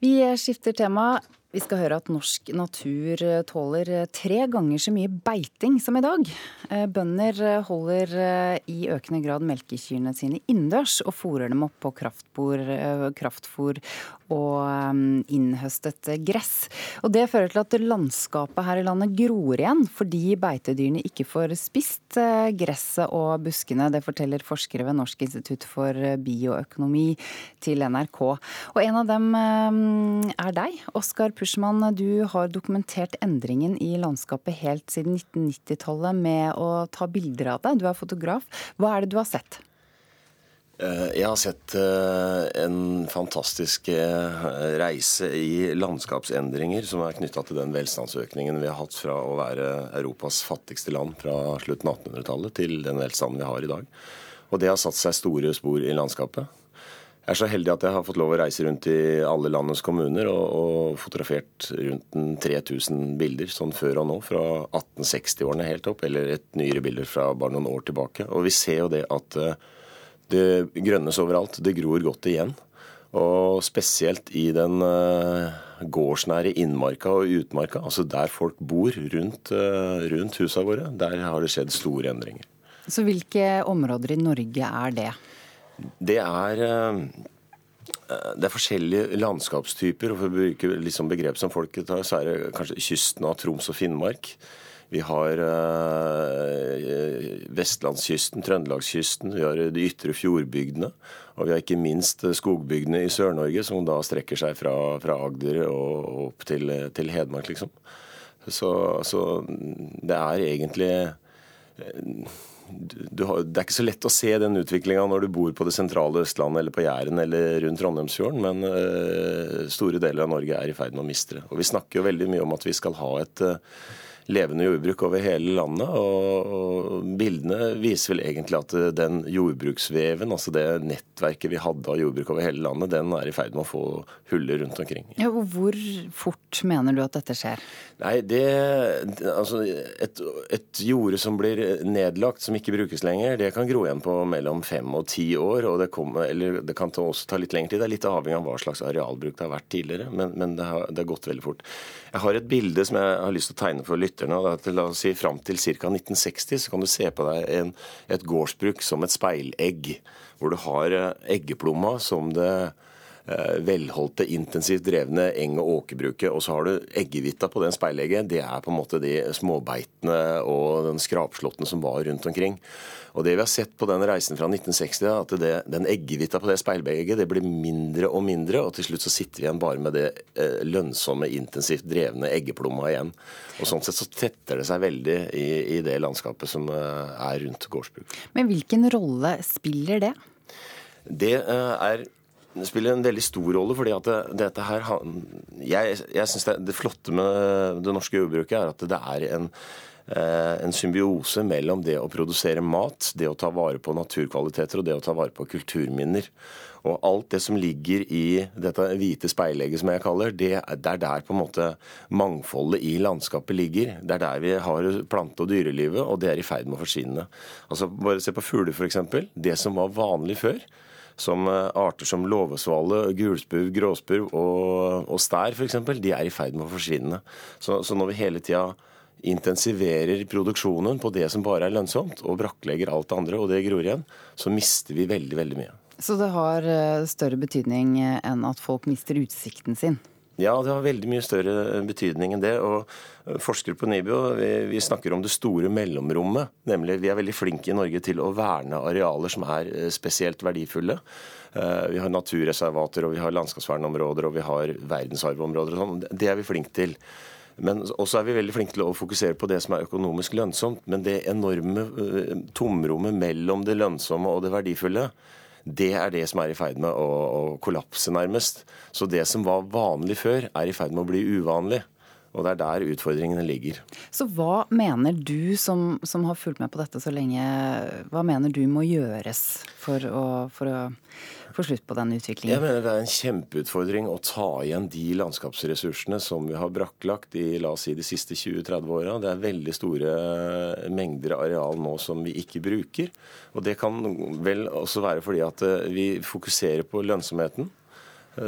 Vi skifter tema. Vi skal høre at norsk natur tåler tre ganger så mye beiting som i dag. Eh, bønder holder eh, i økende grad melkekyrne sine innendørs og fôrer dem opp på eh, kraftfôr og innhøstet gress. Og Det fører til at landskapet her i landet gror igjen, fordi beitedyrene ikke får spist gresset og buskene. Det forteller forskere ved Norsk institutt for bioøkonomi til NRK. Og en av dem er deg, Oskar Pushman, du har dokumentert endringen i landskapet helt siden 1990-tallet med å ta bilder av det. Du er fotograf. Hva er det du har sett? Eh, jeg har sett eh, en fantastisk eh, reise i landskapsendringer som er knytta til den velstandsøkningen vi har hatt fra å være Europas fattigste land fra slutten av 1800-tallet til den velstanden vi har i dag. Og det har satt seg store spor i landskapet. Jeg er så heldig at jeg har fått lov å reise rundt i alle landets kommuner og, og fotografert rundt 3000 bilder sånn før og nå, fra 1860-årene helt opp, eller et nyere bilder fra bare noen år tilbake. Og vi ser jo det at det grønnes overalt. Det gror godt igjen. Og spesielt i den uh, gårdsnære innmarka og utmarka, altså der folk bor rundt, uh, rundt husa våre, der har det skjedd store endringer. Så hvilke områder i Norge er det? Det er eh, det er forskjellige landskapstyper. og For å bruke liksom begrep som folket tar, så er det kanskje kysten av Troms og Finnmark. Vi har uh, vestlandskysten, trøndelagskysten, vi har de ytre fjordbygdene. Og vi har ikke minst skogbygdene i Sør-Norge, som da strekker seg fra, fra Agder og opp til, til Hedmark, liksom. Så, så, det er egentlig har, det er ikke så lett å se den utviklinga når du bor på det sentrale Østlandet eller på Jæren eller rundt Trondheimsfjorden, men uh, store deler av Norge er i ferd med å miste det. Og Vi snakker jo veldig mye om at vi skal ha et uh, levende jordbruk over hele landet. Og, bildene viser vel egentlig at den jordbruksveven, altså det nettverket vi hadde av jordbruk over hele landet, den er i ferd med å få huller rundt omkring. Ja, og hvor fort mener du at dette skjer? Nei, det, altså et, et jorde som blir nedlagt, som ikke brukes lenger, det kan gro igjen på mellom fem og ti år. og det, kom, eller det kan også ta litt lengre tid. Det er litt avhengig av hva slags arealbruk det har vært tidligere, men, men det, har, det har gått veldig fort. Jeg har et bilde som jeg har lyst til å tegne for lytterne lytterne. at La oss si Fram til ca. 1960 så kan du se på deg en, et gårdsbruk som et speilegg, hvor du har eggeplomma som det Eh, velholdte, intensivt drevne eng- og åkerbruket. Og så har du eggehvita på den speilegget. Det er på en måte de småbeitene og den skrapslåtten som var rundt omkring. Og det vi har sett på den reisen fra 1960, er at det, den eggehvita på det speilbegget det blir mindre og mindre, og til slutt så sitter vi igjen bare med det eh, lønnsomme, intensivt drevne eggeplomma igjen. Og Sånn sett så tetter det seg veldig i, i det landskapet som eh, er rundt gårdsbruk. Men hvilken rolle spiller det? Det eh, er det spiller en veldig stor rolle. fordi at det, dette her, Jeg, jeg syns det, det, flotte med det norske jordbruket er at det er en, eh, en symbiose mellom det å produsere mat, det å ta vare på naturkvaliteter og det å ta vare på kulturminner. Og alt det som ligger i dette hvite speilegget, som jeg kaller, det, det er der på en måte mangfoldet i landskapet ligger. Det er der vi har plante- og dyrelivet, og det er i ferd med å forsvinne. Altså, Bare se på fugler, f.eks. Det som var vanlig før som eh, arter som låvesvale, gulspurv, gråspurv og, og stær f.eks., de er i ferd med å forsvinne. Så, så når vi hele tida intensiverer produksjonen på det som bare er lønnsomt, og brakklegger alt det andre, og det gror igjen, så mister vi veldig, veldig mye. Så det har eh, større betydning enn at folk mister utsikten sin? Ja, det har veldig mye større betydning enn det. og eh, Forskere på NIBIO vi, vi, snakker om det store mellomrommet. nemlig Vi er veldig flinke i Norge til å verne arealer som er eh, spesielt verdifulle. Eh, vi har naturreservater, og vi har landskapsvernområder og vi har verdensarvområder. og sånn. Det er vi flinke til. Men også er vi veldig flinke til å fokusere på det som er økonomisk lønnsomt. Men det enorme tomrommet mellom det lønnsomme og det verdifulle, det er det som er i ferd med å, å, kollapse, nærmest. Så det som var vanlig før, er i ferd med å bli uvanlig. Og det er der utfordringene ligger. Så hva mener du, som, som har fulgt med på dette så lenge, hva mener du må gjøres for å, for å få slutt på den utviklingen? Jeg mener det er en kjempeutfordring å ta igjen de landskapsressursene som vi har brakklagt i la oss si, de siste 20-30 åra. Det er veldig store mengder areal nå som vi ikke bruker. Og det kan vel også være fordi at eh, vi fokuserer på lønnsomheten.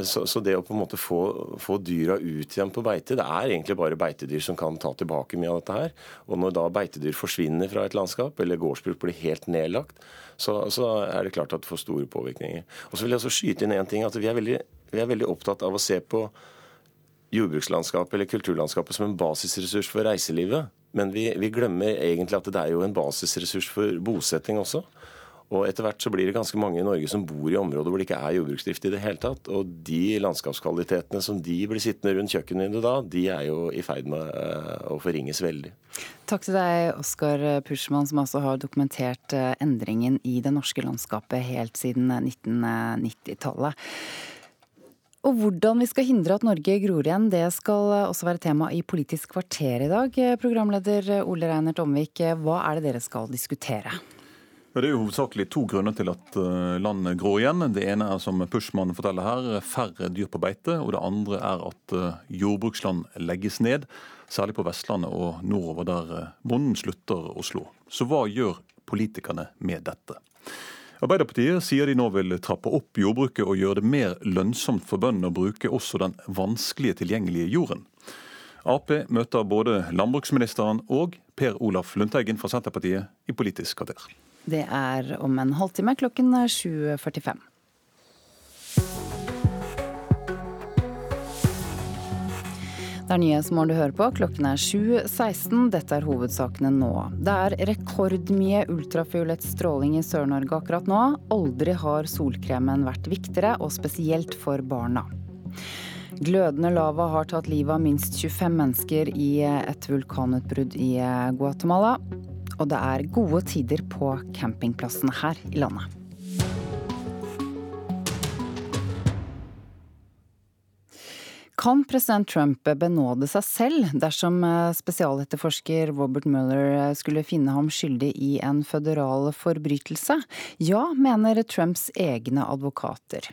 Så, så, det å på en måte få, få, dyra ut igjen på beite Det er egentlig bare beitedyr som kan ta tilbake mye av dette her. Og når da beitedyr forsvinner fra et landskap, eller gårdsbruk blir helt nedlagt, så, så er det klart at det får store påvirkninger. Og så vil jeg også skyte inn en ting, at vi er, veldig, vi er veldig opptatt av å se på jordbrukslandskapet eller kulturlandskapet som en basisressurs for reiselivet. Men vi, vi glemmer egentlig at det er jo en basisressurs for bosetting også. Og etter hvert så blir det ganske mange i Norge som bor i områder hvor det ikke er jordbruksdrift i det hele tatt. Og de landskapskvalitetene som de blir sittende rundt kjøkkenvinduet da, de er jo i ferd med eh, å forringes veldig. Takk til deg, Oskar Puschmann, som altså har dokumentert eh, endringen i det norske landskapet helt siden 1990-tallet. Og hvordan vi skal hindre at Norge gror igjen, det skal også være tema i Politisk kvarter i dag. Programleder Ole Reinert Omvik, hva er det dere skal diskutere? Det er jo hovedsakelig to grunner til at eh, landet grår igjen. Det ene er som Pushman forteller her, færre dyr på beite. Og det andre er at eh, jordbruksland legges ned, særlig på Vestlandet og nordover, der eh, bonden slutter å slå. Så hva gjør politikerne med dette? Arbeiderpartiet sier de nå vil trappe opp jordbruket og gjøre det mer lønnsomt for bøndene å bruke også den vanskelige tilgjengelige jorden. Ap møter både landbruksministeren og Per Olaf Lundteigen fra Senterpartiet i Politisk kvarter. Det er om en halvtime klokken 7.45. Det er Nyhetsmorgen du hører på. Klokken er 7.16. Dette er hovedsakene nå. Det er rekordmye ultrafiolett stråling i Sør-Norge akkurat nå. Aldri har solkremen vært viktigere, og spesielt for barna. Glødende lava har tatt livet av minst 25 mennesker i et vulkanutbrudd i Guatemala og det er gode tider på campingplassene her i landet. Kan president Trump benåde seg selv dersom eh, spesialetterforsker Robert Mueller eh, skulle finne ham skyldig i en føderal forbrytelse? Ja, mener Trumps egne advokater.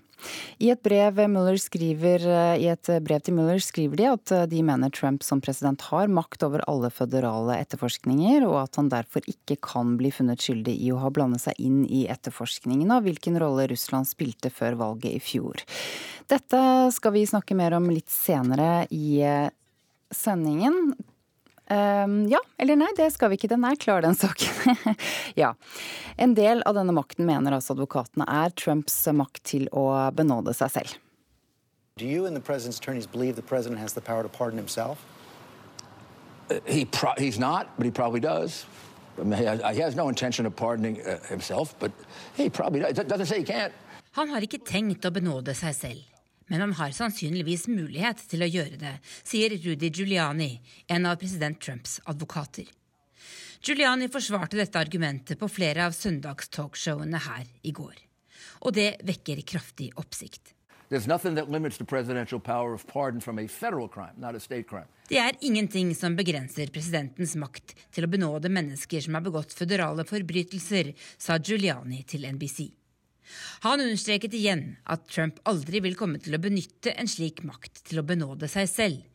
I et brev, skriver, I et brev til Mueller skriver de at de mener Trump som president har makt over alle føderale etterforskninger, og at han derfor ikke kan bli funnet skyldig i å ha blandet seg inn i etterforskningen av hvilken rolle Russland spilte før valget i fjor. Dette skal vi snakke mer om litt senere i sendingen. Um, ja eller nei, det skal vi ikke. Den er klar, den saken. (laughs) ja. En del av denne makten mener altså advokatene er Trumps makt til å benåde seg selv. Do you and the president's attorneys believe the president has the power to pardon himself? Uh, he pro- he's not, but he probably does. I mean, he has no intention of pardoning uh, himself, but he probably does. It doesn't say he can't. Han har ikke tenkt å benåde seg selv men han har sannsynligvis mulighet til å gjøre det, sier Rudy Giuliani, en av president Trumps advokater. Giuliani forsvarte dette argumentet på flere av søndagstalkshowene her i går. Og det vekker kraftig oppsikt. Det er ingenting som begrenser presidentens makt til å benåde mennesker som har begått føderale forbrytelser, sa Giuliani til NBC. Han understreket igjen at Trump aldri vil komme til å benytte en slik makt til å benåde seg selv.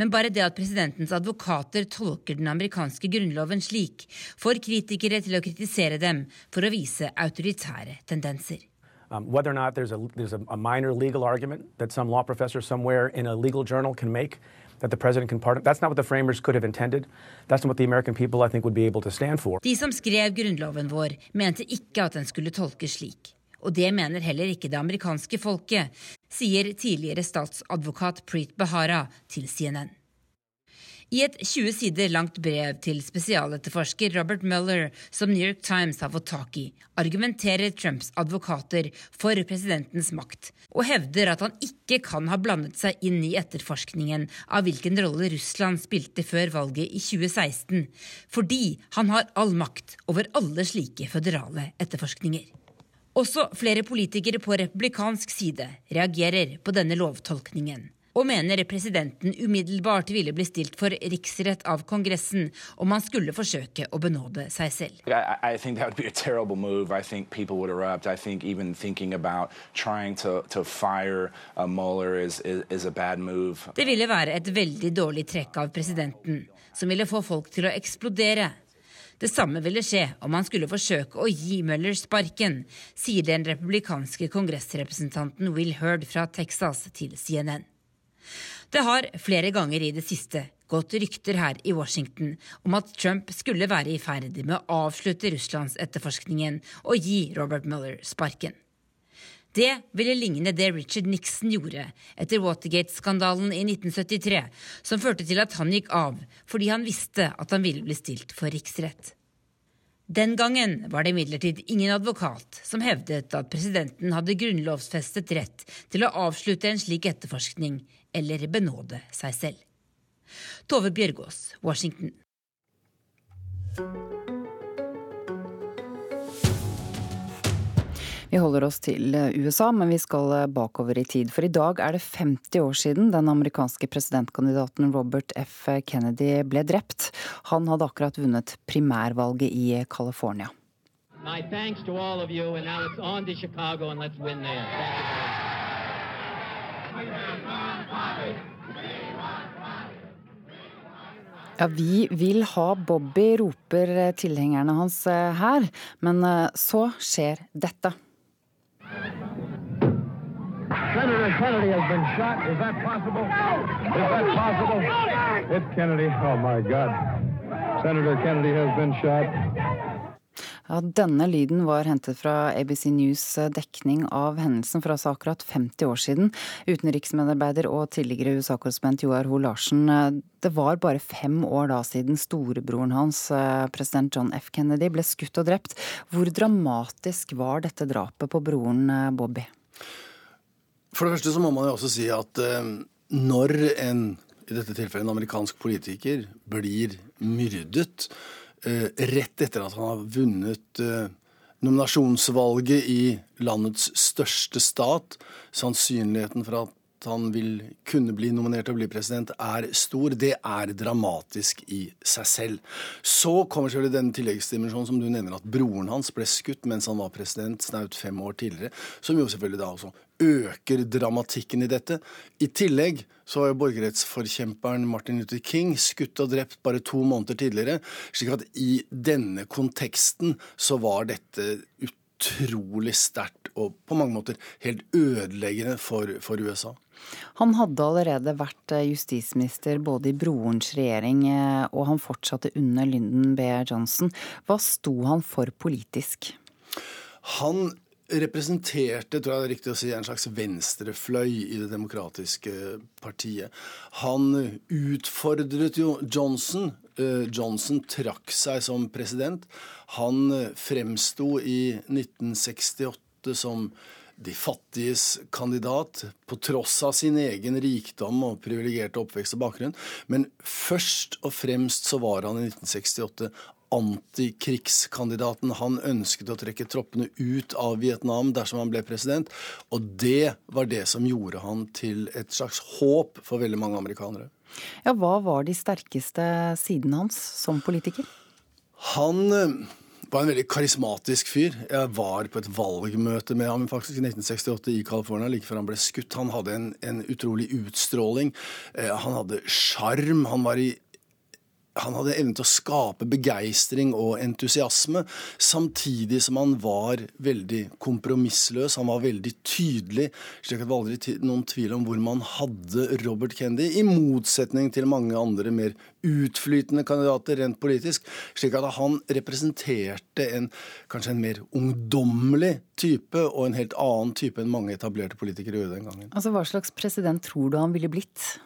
Men bare det at presidentens advokater tolker den amerikanske grunnloven slik, får kritikere til å kritisere dem for å vise autoritære tendenser. Um, whether or not there's, a, there's a, a minor legal argument that some law professor somewhere in a legal journal can make that the president can pardon. That's not what the framers could have intended. That's not what the American people, I think, would be able to stand for. De som skrev grunnloven vår, mente ikke at den skulle tolkes slik. Og det mener heller ikke det amerikanske folket, sier tidligere statsadvokat Preet Bahara til CNN. I et 20 sider langt brev til spesialetterforsker Robert Mueller, som New York Times har fått tak i, argumenterer Trumps advokater for presidentens makt, og hevder at han ikke kan ha blandet seg inn i etterforskningen av hvilken rolle Russland spilte før valget i 2016, fordi han har all makt over alle slike føderale etterforskninger. Også flere politikere på republikansk side reagerer på denne lovtolkningen og mener presidenten umiddelbart ville bli stilt for riksrett av Kongressen om han skulle forsøke å benåde seg selv. I, I think that would be a terrible move. I think people would erupt. I think even thinking about trying to, to fire uh, Mueller is, is, is a bad move. Det ville være et veldig dårlig trekk av presidenten, som ville få folk til å eksplodere. Det samme ville skje om han skulle forsøke å gi Møller sparken, sier den republikanske kongressrepresentanten Will Hurd fra Texas til CNN. Det har flere ganger i det siste gått rykter her i Washington om at Trump skulle være i ferd med å avslutte Russlands etterforskningen og gi Robert Mueller sparken. Det ville ligne det Richard Nixon gjorde etter Watergate-skandalen i 1973, som førte til at han gikk av fordi han visste at han ville bli stilt for riksrett. Den gangen var det imidlertid ingen advokat som hevdet at presidenten hadde grunnlovsfestet rett til å avslutte en slik etterforskning eller benåde seg selv. Tove Bjørgaas, Washington. Vi holder oss til eh, USA, men vi skal eh, bakover i tid. For i dag er det 50 år siden den amerikanske presidentkandidaten Robert F. Kennedy ble drept. Han hadde akkurat vunnet primærvalget i California. Ja, vi vil ha Bobby, roper eh, tilhengerne hans her. Men så skjer dette. Senator Kennedy has been shot. Is that possible? Is that possible? It's Kennedy. Oh, my God. Senator Kennedy has been shot. Ja, denne lyden var hentet fra ABC News dekning av hendelsen for altså akkurat 50 år siden. Utenriksmedarbeider og tidligere USA-korrespondent Joar Ho Larsen, det var bare fem år da siden storebroren hans, president John F. Kennedy, ble skutt og drept. Hvor dramatisk var dette drapet på broren Bobby? For det første så må man jo også si at eh, når en, i dette tilfellet en amerikansk politiker, blir myrdet eh, rett etter at han har vunnet eh, nominasjonsvalget i landets største stat, sannsynligheten for at han vil kunne bli nominert å bli president, er stor. Det er dramatisk i seg selv. Så kommer selvfølgelig denne tilleggsdimensjonen som du nevner, at broren hans ble skutt mens han var president snaut fem år tidligere, som jo selvfølgelig da også øker dramatikken i dette. I tillegg så var jo borgerrettsforkjemperen Martin Luther King skutt og drept bare to måneder tidligere. slik at i denne konteksten så var dette utrolig sterkt og på mange måter helt ødeleggende for, for USA. Han hadde allerede vært eh, justisminister både i brorens regjering eh, og han fortsatte under Lyndon B. Johnson. Hva sto han for politisk? Han representerte, tror jeg det er riktig å si, en slags venstrefløy i Det demokratiske partiet. Han utfordret jo Johnson. Eh, Johnson trakk seg som president. Han fremsto i 1968 som de fattiges kandidat, på tross av sin egen rikdom og privilegerte oppvekst og bakgrunn. Men først og fremst så var han i 1968 antikrigskandidaten. Han ønsket å trekke troppene ut av Vietnam dersom han ble president. Og det var det som gjorde han til et slags håp for veldig mange amerikanere. Ja, Hva var de sterkeste sidene hans som politiker? Han eh, var en veldig karismatisk fyr. Jeg var på et valgmøte med ham faktisk i 1968 i California like før han ble skutt. Han hadde en, en utrolig utstråling. Eh, han hadde sjarm. Han var i han hadde evnen til å skape begeistring og entusiasme, samtidig som han var veldig kompromissløs. Han var veldig tydelig, slik at det var aldri noen tvil om hvor man hadde Robert Kennedy, i motsetning til mange andre mer utflytende kandidater rent politisk. Slik at han representerte en kanskje en mer ungdommelig type, og en helt annen type enn mange etablerte politikere gjorde den gangen. Altså, Hva slags president tror du han ville blitt?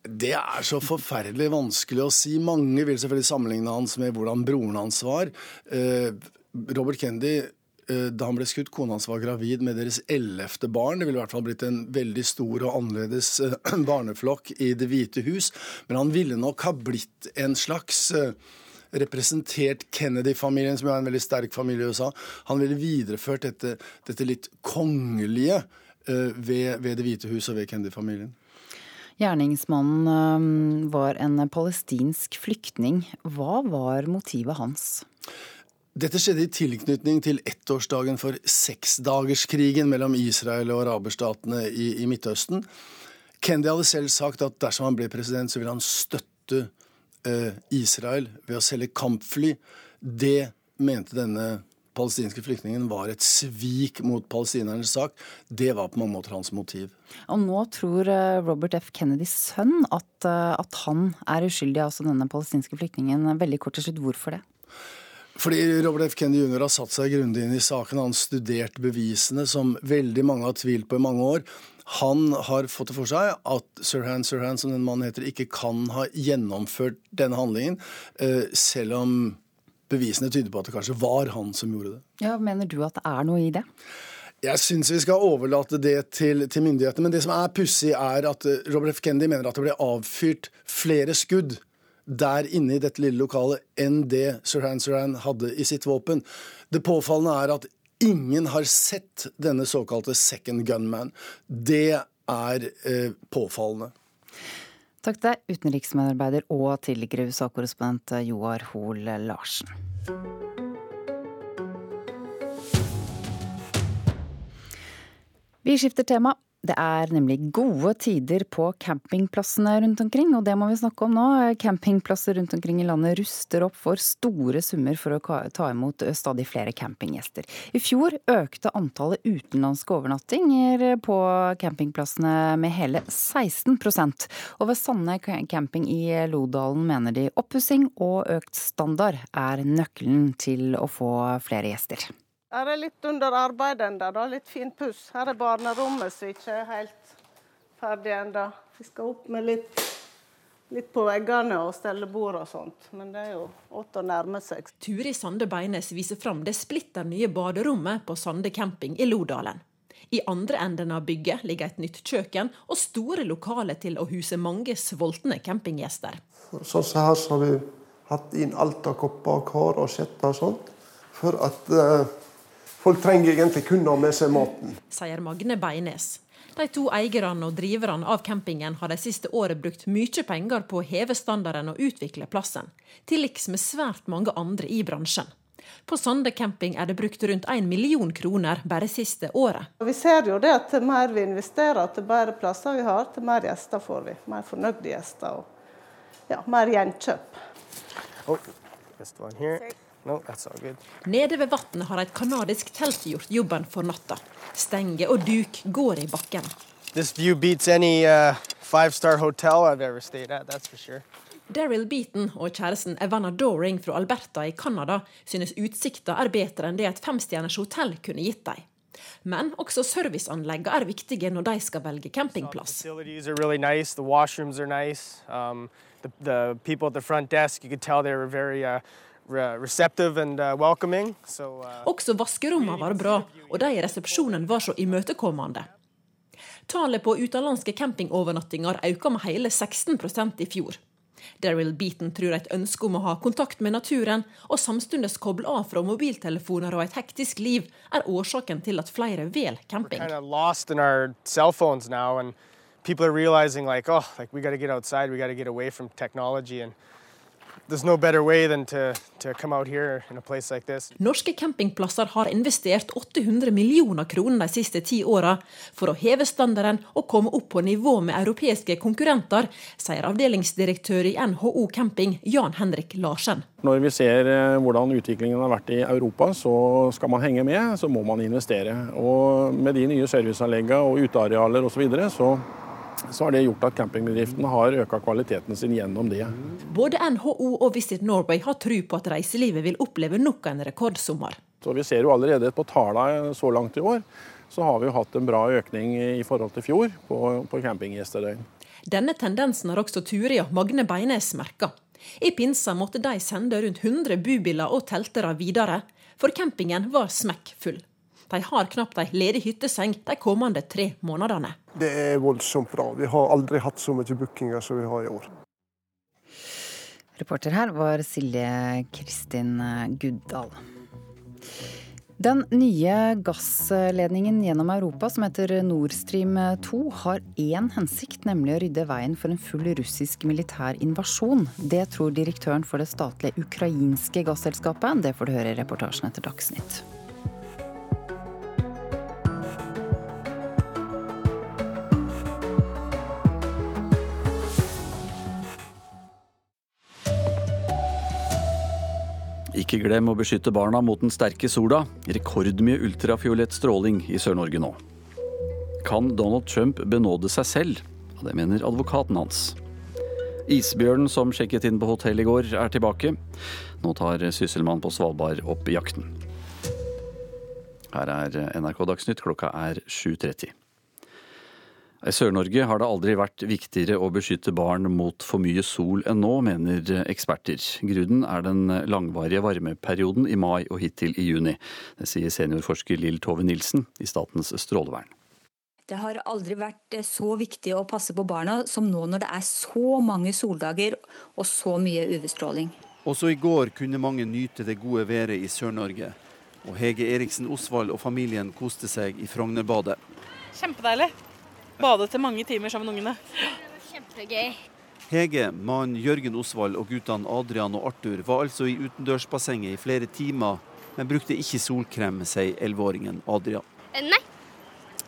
Det er så forferdelig vanskelig å si. Mange vil selvfølgelig sammenligne hans med hvordan broren hans var. Eh, Robert Kennedy eh, da han ble skutt, kona hans var gravid med deres ellevte barn. Det ville i hvert fall blitt en veldig stor og annerledes eh, (clears throat) barneflokk i Det hvite hus. Men han ville nok ha blitt en slags representert Kennedy-familien, som er en veldig sterk familie i USA. Han ville videreført dette, dette litt kongelige ved, ved Det hvite hus og ved Kennedy-familien. Gjerningsmannen var en palestinsk flyktning. Hva var motivet hans? Dette skjedde i tilknytning til ettårsdagen for seksdagerskrigen mellom Israel og araberstatene i, i Midtøsten. Kendi hadde selv sagt at dersom han ble president, så ville han støtte eh, Israel ved å selge kampfly. Det mente denne palestinske flyktningen var et svik mot palestinernes sak. Det var på mange måter hans motiv. Og nå tror eh, Robert F. Kennedys sønn at, eh, at han er uskyldig, altså denne palestinske flyktningen. Veldig kort til slutt, hvorfor det? Fordi Robert F. Kennedy jr. har satt seg grundig inn i saken. Han studerte bevisene som veldig mange har tvilt på i mange år. Han har fått det for seg at Sirhan Sirhan, som den mannen heter, ikke kan ha gjennomført denne handlingen, eh, selv om bevisene tyder på at det kanskje var han som gjorde det. Ja, Mener du at det er noe i det? Jeg syns vi skal overlate det til, til myndighetene. Men det som er pussig, er at eh, Robert F. Kennedy mener at det ble avfyrt flere skudd der inne i dette lille lokalet enn det Sirhan Sirhan hadde i sitt våpen. Det påfallende er at ingen har sett denne såkalte second gunman. Det er eh, påfallende. Takk til deg, utenriksmedarbeider og tidligere USA-korrespondent Joar Hoel Larsen. Vi skifter tema. Det er nemlig gode tider på campingplassene rundt omkring, og det må vi snakke om nå. Campingplasser rundt omkring i landet ruster opp for store summer for å ta imot stadig flere campinggjester. I fjor økte antallet utenlandske overnattinger på campingplassene med hele 16% Og ved Sanne camping i Lodalen mener de oppussing og økt standard er nøkkelen til å få flere gjester. Her er litt under arbeid ennå, litt fin puss. Her er barnerommet som ikke er helt ferdig ennå. Vi skal opp med litt, litt på veggene og stelle bord og sånt. Men det er jo åtte å nærme seg. Turi Sande Beines viser fram det splitter nye baderommet på Sande camping i Lodalen. I andre enden av bygget ligger et nytt kjøkken og store lokaler til å huse mange sultne campinggjester. Sånn som her så har vi hatt inn alt av kopper og kar og skjetter og sånt. For at uh, Folk trenger egentlig kun å ha med seg maten. Sier Magne Beines. De to eierne og driverne av campingen har de siste året brukt mye penger på å heve standarden og utvikle plassen, til liks med svært mange andre i bransjen. På Sande camping er det brukt rundt 1 million kroner bare siste året. Vi ser jo det at til mer vi investerer, til bedre plasser vi har, til mer gjester får vi. Mer fornøyde gjester og ja, mer gjenkjøp. Oh. No. Nede ved vannet har et canadisk telt gjort jobben for natta. Stenge og duk går i bakken. This view beats any uh, five-star hotel I've ever stayed at, sure. Daryl Beaton og kjæresten Evanna Doring fra Alberta i Canada synes utsikta er bedre enn det et femstjerners hotell kunne gitt dem. Men også serviceanleggene er viktige når de skal velge campingplass. Facilities are really nice. The washrooms are nice. The, the people at the front desk, you could tell they were very re receptive and welcoming. So, Også vaskerommene var bra, og de i resepsjonen var så imøtekommende. Tallet på utenlandske campingovernattinger økte med hele 16% i fjor. Daryl Beaton tror et ønske om å ha kontakt med naturen og samtidig koble av fra mobiltelefoner og et hektisk liv, er årsaken til at flere velger camping. kind of lost in our cell phones now, and people are realizing like, oh, like we got to get outside, we got to get away from technology, and no better way than to to come out here in a place like. Norske campingplasser har investert 800 millioner kroner de siste ti åra for å heve standarden og komme opp på nivå med europeiske konkurrenter, sier avdelingsdirektør i NHO Camping Jan Henrik Larsen. Når vi ser eh, hvordan utviklingen har vært i Europa, så skal man henge med, så må man investere. Og med de nye serviceanleggene og utearealer osv. Så, videre, så så har det gjort at campingbedriftene har øka kvaliteten sin gjennom det. Både NHO og Visit Norway har tro på at reiselivet vil oppleve nok en rekordsommer. Så Vi ser jo allerede på tallene så langt i år, så har vi jo hatt en bra økning i forhold til fjor på, på campinggjestedøgn. Denne tendensen har også Turia Magne Beines merka. I pinsa måtte de sende rundt 100 bubiler og teltere videre, for campingen var smekkfull. De har knapt ei ledig hytteseng de kommende tre månedene. Det er voldsomt bra. Vi har aldri hatt så mye bookinger som vi har i år. Reporter her var Silje Kristin Guddal. Den nye gassledningen gjennom Europa som heter Nord Stream 2 har én hensikt, nemlig å rydde veien for en full russisk militær invasjon. Det tror direktøren for det statlige ukrainske gasselskapet. Det får du høre i reportasjen etter Dagsnytt. Ikke glem å beskytte barna mot den sterke sola. Rekordmye ultrafiolett stråling i Sør-Norge nå. Kan Donald Trump benåde seg selv? Det mener advokaten hans. Isbjørnen som sjekket inn på hotell i går, er tilbake. Nå tar sysselmann på Svalbard opp jakten. Her er NRK Dagsnytt, klokka er 7.30. I Sør-Norge har det aldri vært viktigere å beskytte barn mot for mye sol enn nå, mener eksperter. Grunnen er den langvarige varmeperioden i mai og hittil i juni. Det sier seniorforsker Lill Tove Nilsen i Statens strålevern. Det har aldri vært så viktig å passe på barna som nå når det er så mange soldager og så mye UV-stråling. Også i går kunne mange nyte det gode været i Sør-Norge. Og Hege Eriksen Osvald og familien koste seg i Frognerbadet. Kjempedeilig. Bade til mange timer sammen med ungene. Kjempegøy. Hege, mannen Jørgen Osvald og guttene Adrian og Arthur var altså i utendørsbassenget i flere timer, men brukte ikke solkrem, sier 11-åringen Adrian. Eh, Nei,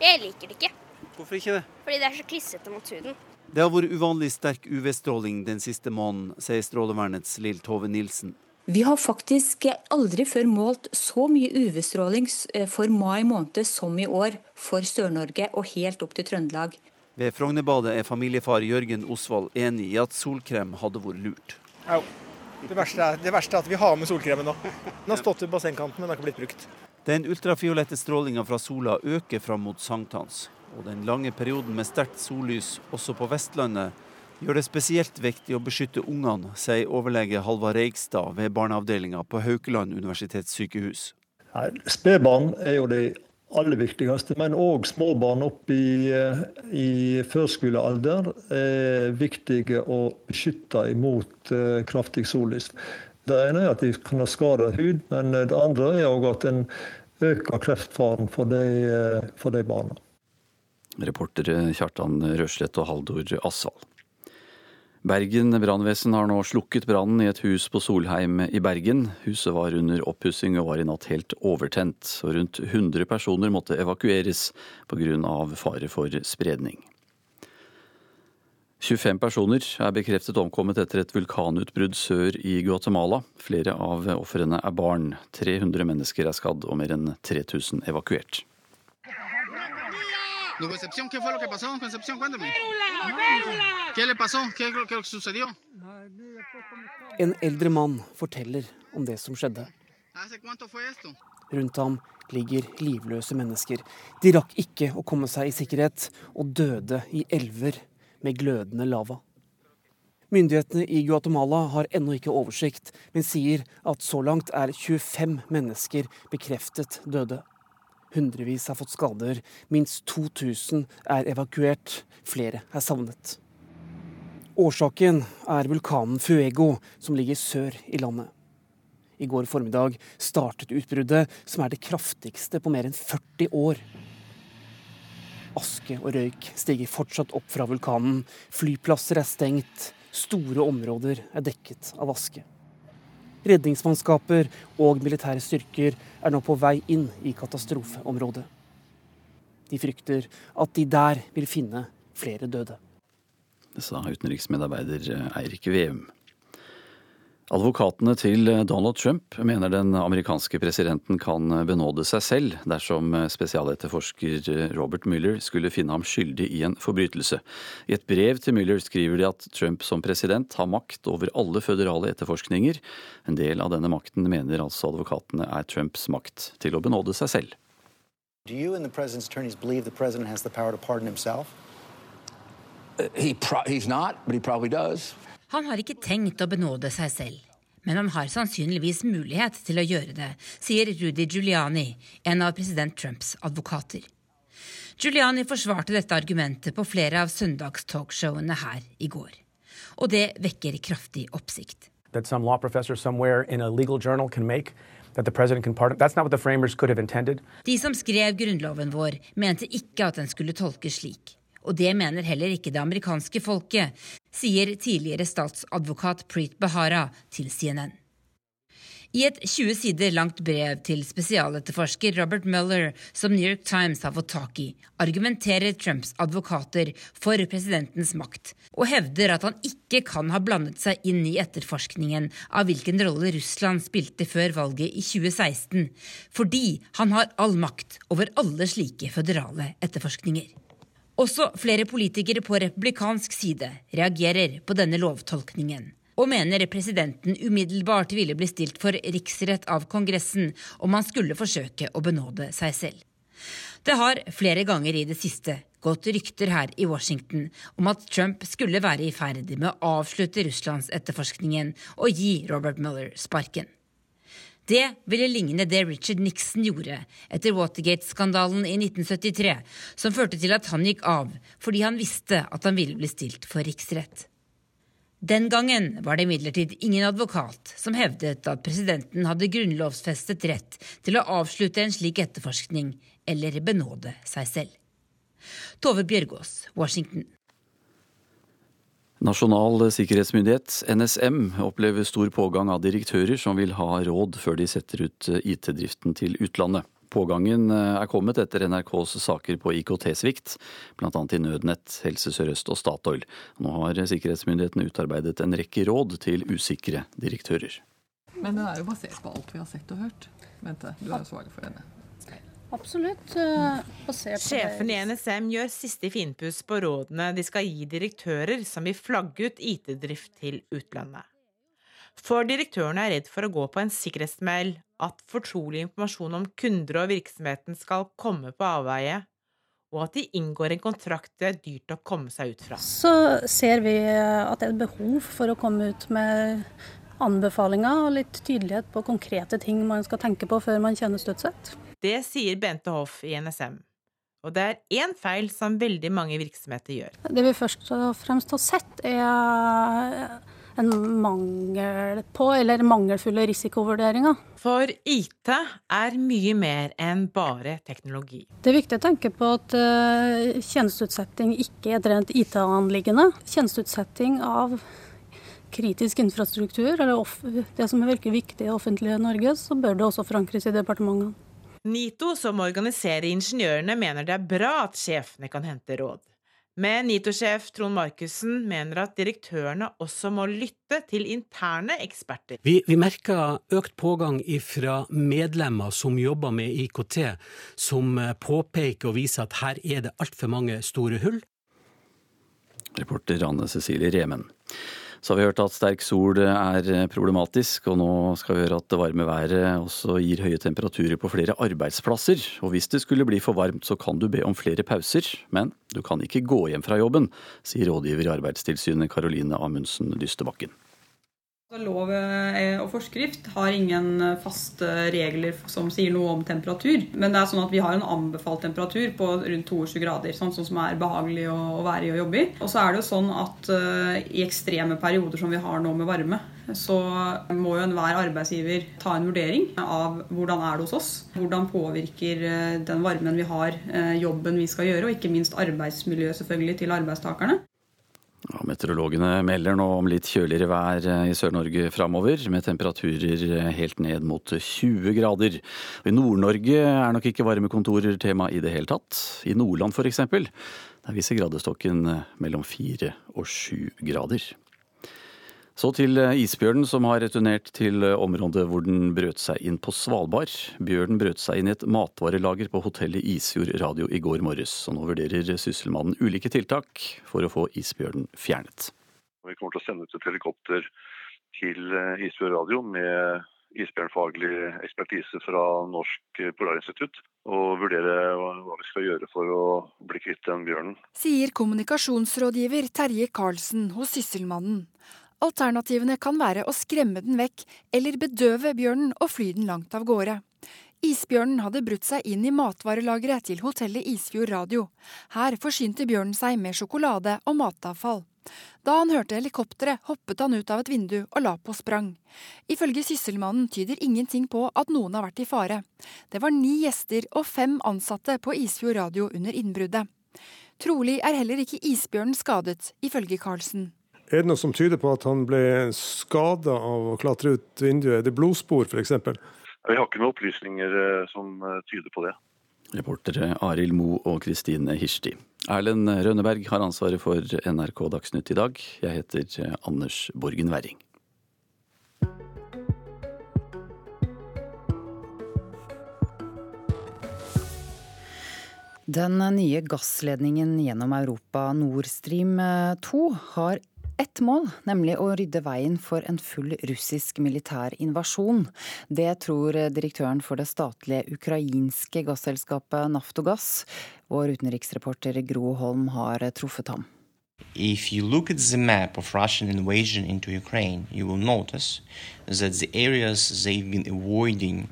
jeg liker det ikke. Hvorfor ikke det? Fordi det er så klissete mot huden. Det har vært uvanlig sterk UV-stråling den siste måneden, sier Strålevernets Lill Tove Nilsen. Vi har faktisk aldri før målt så mye UV-stråling for mai måned som i år for Sør-Norge og helt opp til Trøndelag. Ved Frognerbadet er familiefar Jørgen Osvald enig i at solkrem hadde vært lurt. Au. Det verste, er, det verste er at vi har med solkremen nå. Den har stått ved bassengkanten, men den har ikke blitt brukt. Den ultrafiolette strålinga fra sola øker fram mot sankthans. Og den lange perioden med sterkt sollys også på Vestlandet gjør det spesielt viktig å beskytte ungene, sier overlege Halvard Reigstad ved barneavdelinga på Haukeland universitetssykehus. Spedbarn er jo det aller viktigste, men òg småbarn opp i, i førskolealder er viktige å beskytte imot eh, kraftig sollys. Det ene er at de kan ha skada hud, men det andre er òg at en øker kreftfaren for de, eh, for de barna. Reportere Kjartan Røslett og Haldor Asvald. Bergen brannvesen har nå slukket brannen i et hus på Solheim i Bergen. Huset var under oppussing og var i natt helt overtent. Og rundt 100 personer måtte evakueres pga. fare for spredning. 25 personer er bekreftet omkommet etter et vulkanutbrudd sør i Guatemala. Flere av ofrene er barn. 300 mennesker er skadd og mer enn 3000 evakuert. En eldre mann forteller om det som skjedde. Rundt ham ligger livløse mennesker. De rakk ikke å komme seg i sikkerhet, og døde i elver med glødende lava. Myndighetene i Guatemala har ennå ikke oversikt, men sier at så langt er 25 mennesker bekreftet døde. Hundrevis har fått skader, minst 2000 er evakuert, flere er savnet. Årsaken er vulkanen Fuego, som ligger sør i landet. I går formiddag startet utbruddet, som er det kraftigste på mer enn 40 år. Aske og røyk stiger fortsatt opp fra vulkanen. Flyplasser er stengt. Store områder er dekket av aske. Redningsmannskaper og militære styrker er nå på vei inn i katastrofeområdet. De frykter at de der vil finne flere døde. Det sa utenriksmedarbeider Eirik Veum. Advokatene til Donald Trump mener den amerikanske presidenten kan benåde seg selv dersom spesialetterforsker Robert Mueller skulle finne ham skyldig i en forbrytelse. I et brev til Mueller skriver de at Trump som president har makt over alle føderale etterforskninger. En del av denne makten mener altså advokatene er Trumps makt til å benåde seg selv. Do you and the president's attorneys believe the president has the power to pardon himself? He pro- he's not, but he probably does. Han har ikke tenkt å benåde seg selv, men han har sannsynligvis mulighet til å gjøre det, sier Rudy Giuliani, en av president Trumps advokater. Giuliani forsvarte dette argumentet på flere av søndagstalkshowene her i går. Og det vekker kraftig oppsikt. That some law professor somewhere in a legal journal can make. De som skrev grunnloven vår, mente ikke at den skulle tolkes slik. Og det mener heller ikke det amerikanske folket, sier tidligere statsadvokat Preet Bahara til CNN. I et 20 sider langt brev til spesialetterforsker Robert Mueller, som New York Times har fått tak i, argumenterer Trumps advokater for presidentens makt, og hevder at han ikke kan ha blandet seg inn i etterforskningen av hvilken rolle Russland spilte før valget i 2016, fordi han har all makt over alle slike føderale etterforskninger. Også flere politikere på republikansk side reagerer på denne lovtolkningen og mener presidenten umiddelbart ville bli stilt for riksrett av Kongressen om han skulle forsøke å benåde seg selv. Det har flere ganger i det siste gått rykter her i Washington om at Trump skulle være i ferd med å avslutte Russlands etterforskningen og gi Robert Mueller sparken. Det ville ligne det Richard Nixon gjorde etter Watergate-skandalen i 1973, som førte til at han gikk av fordi han visste at han ville bli stilt for riksrett. Den gangen var det imidlertid ingen advokat som hevdet at presidenten hadde grunnlovsfestet rett til å avslutte en slik etterforskning eller benåde seg selv. Tove Bjørgaas, Washington. Nasjonal sikkerhetsmyndighet, NSM, opplever stor pågang av direktører som vil ha råd før de setter ut IT-driften til utlandet. Pågangen er kommet etter NRKs saker på IKT-svikt, bl.a. i Nødnett, Helse Sør-Øst og Statoil. Nå har sikkerhetsmyndighetene utarbeidet en rekke råd til usikre direktører. Men den er jo basert på alt vi har sett og hørt. Bente, du er jo svaret for henne. Absolutt. Basert på Sjefen i NSM gjør siste finpuss på rådene de skal gi direktører som vil flagge ut IT-drift til utlandet. For direktørene er redd for å gå på en sikkerhetssmell, at fortrolig informasjon om kunder og virksomheten skal komme på avveie, og at de inngår en kontrakt det er dyrt å komme seg ut fra. Så ser vi at det er behov for å komme ut med anbefalinger og litt tydelighet på konkrete ting man skal tenke på før man kjennes støtsett. Det sier Bente Hoff i NSM. Og det er én feil som veldig mange virksomheter gjør. Det vi først og fremst har sett, er en mangel på, eller mangelfulle risikovurderinger. For IT er mye mer enn bare teknologi. Det er viktig å tenke på at uh, tjenesteutsetting ikke er et rent IT-anliggende. Tjenesteutsetting av kritisk infrastruktur, eller det som virker viktig i offentlige Norge, så bør det også forankres i departementene. NITO, som organiserer ingeniørene, mener det er bra at sjefene kan hente råd. Men NITO-sjef Trond Markussen mener at direktørene også må lytte til interne eksperter. Vi, vi merker økt pågang fra medlemmer som jobber med IKT, som eh, påpeker og viser at her er det altfor mange store hull. Reporter Anne Cecilie Remen. Så har vi hørt at sterk sol er problematisk, og nå skal vi høre at det varme været også gir høye temperaturer på flere arbeidsplasser. Og hvis det skulle bli for varmt, så kan du be om flere pauser, men du kan ikke gå hjem fra jobben, sier rådgiver i Arbeidstilsynet Karoline Amundsen Dystebakken. Lov eh, og forskrift har ingen faste regler som sier noe om temperatur. Men det er sånn at vi har en anbefalt temperatur på rundt 22 grader, sånn som er behagelig å være i og jobbe i. Og så er det jo sånn at uh, i ekstreme perioder som vi har nå med varme, så må jo enhver arbeidsgiver ta en vurdering av hvordan er det hos oss. Hvordan påvirker den varmen vi har, jobben vi skal gjøre, og ikke minst arbeidsmiljøet selvfølgelig til arbeidstakerne. Ja, meteorologene melder nå om litt kjøligere vær eh, i Sør-Norge framover, med temperaturer eh, helt ned mot 20 grader. I Nord-Norge er nok ikke varmekontorer tema i det hele tatt. I Nordland f.eks. Der viser gradestokken eh, mellom 4 og 7 grader. Så til eh, isbjørnen som har returnert til eh, området hvor den brøt seg inn på Svalbard. Bjørnen brøt seg inn i et matvarelager på hotellet Isfjord radio i går morges. Og nå vurderer sysselmannen ulike tiltak for å få isbjørnen fjernet. Vi kommer til å sende ut et helikopter til eh, Isfjord radio med isbjørnfaglig ekspertise fra Norsk Polarinstitutt. Og vurdere hva vi skal gjøre for å bli kvitt den bjørnen. Sier kommunikasjonsrådgiver Terje Karlsen hos Sysselmannen. Alternativene kan være å skremme den vekk eller bedøve bjørnen og fly den langt av gårde. Isbjørnen hadde brutt seg inn i matvarelageret til hotellet Isfjord radio. Her forsynte bjørnen seg med sjokolade og matavfall. Da han hørte helikopteret, hoppet han ut av et vindu og la på sprang. Ifølge sysselmannen tyder ingenting på at noen har vært i fare. Det var ni gjester og fem ansatte på Isfjord radio under innbruddet. Trolig er heller ikke isbjørnen skadet, ifølge Karlsen. Er det noe som tyder på at han ble skada av å klatre ut vinduet? Er det blodspor f.eks.? Vi har ikke noen opplysninger eh, som eh, tyder på det. Reportere Arild Mo og Kristine Hirsti. Erlend Rønneberg har ansvaret for NRK Dagsnytt i dag. Jeg heter eh, Anders Borgen Werring. Den nye gassledningen gjennom Europa, Nord Stream 2, har ett mål, nemlig å rydde veien for en full russisk militær invasjon. Det tror direktøren for det statlige ukrainske gasselskapet Naftogass. Vår utenriksreporter Gro Holm har truffet ham. If you look at the map of Russian invasion into Ukraine, you will notice that the areas they've been avoiding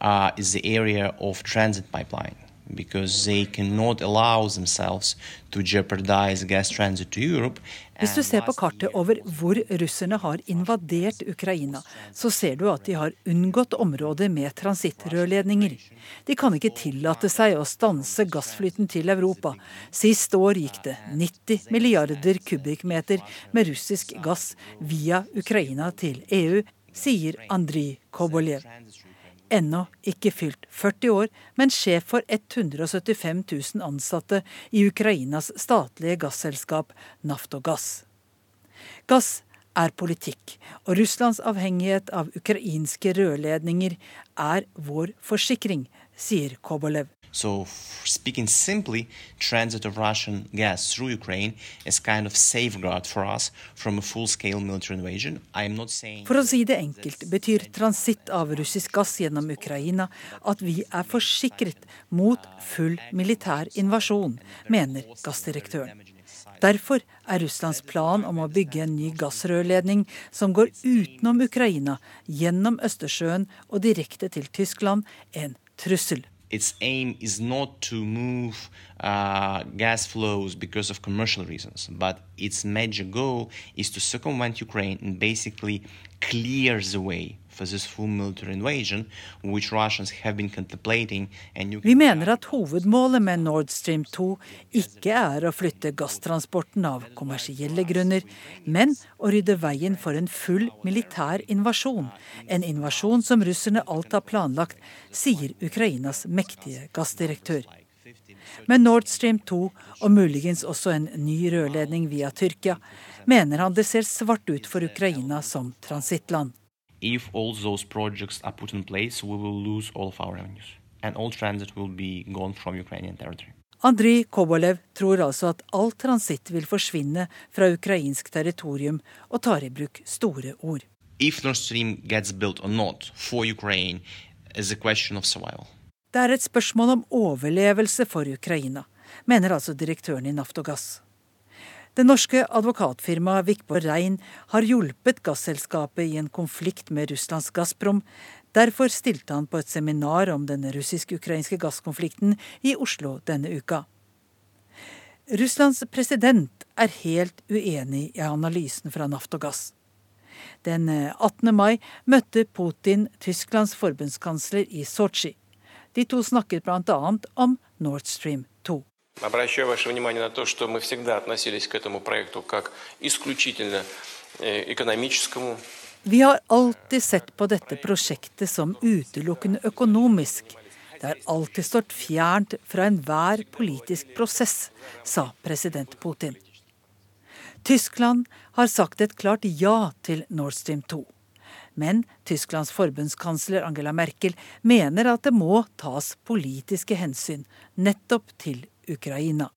uh, is the area of transit pipeline because they cannot allow themselves to jeopardize gas transit to Europe. Hvis du ser på kartet over hvor russerne har invadert Ukraina, så ser du at de har unngått områder med transittrørledninger. De kan ikke tillate seg å stanse gassflyten til Europa. Sist år gikk det 90 milliarder kubikkmeter med russisk gass via Ukraina til EU, sier Andrij Koboljev ennå ikke fylt 40 år, men sjef for 175 000 ansatte i Ukrainas statlige gasselskap Naftogass. Gass er politikk, og Russlands avhengighet av ukrainske rørledninger er vår forsikring, sier Kobolev. So, speaking simply, transit of Russian gas through Ukraine is kind of safeguard for us from a full-scale military invasion. I am not saying For å si det enkelt betyr transitt av russisk gass gjennom Ukraina at vi er forsikret mot full militær invasjon, mener gassdirektøren. Derfor er Russlands plan om å bygge en ny gassrørledning som går utenom Ukraina, gjennom Østersjøen og direkte til Tyskland, en trussel its aim is not to move uh, gas flows because of commercial reasons, but its major goal is to circumvent Ukraine and basically clear the way Vi mener at hovedmålet med Nord Stream 2 ikke er å flytte gasstransporten av kommersielle grunner, men å rydde veien for en full militær invasjon. En invasjon som russerne alt har planlagt, sier Ukrainas mektige gassdirektør. Med Nord Stream 2 og muligens også en ny rørledning via Tyrkia, mener han det ser svart ut for Ukraina som transittland. If all those projects are put in place, we will lose all of our revenues. And all transit will be gone from Ukrainian territory. Andrij Kobolev tror altså at all transitt vil forsvinne fra ukrainsk territorium, og tar i bruk store ord. If Nord Stream gets built or not for Ukraine is a question of survival. Det er et spørsmål om overlevelse for Ukraina, mener altså direktøren i Naftogass. Det norske advokatfirmaet Vikborg Rein har hjulpet gasselskapet i en konflikt med Russlands Gazprom. Derfor stilte han på et seminar om den russisk-ukrainske gasskonflikten i Oslo denne uka. Russlands president er helt uenig i analysen fra Naftogass. Den 18. mai møtte Putin Tysklands forbundskansler i Sotsji. De to snakket bl.a. om Nord Stream 2. Обращаю ваше внимание на то, что мы всегда относились к этому проекту как исключительно э, экономическому. Vi har alltid sett på dette prosjektet som utelukkende økonomisk. Det har alltid stått fjernt fra enhver politisk prosess, sa president Putin. Tyskland har sagt et klart ja til Nord Stream 2. Men Tysklands forbundskansler Angela Merkel mener at det må tas politiske hensyn nettopp til Ukraina.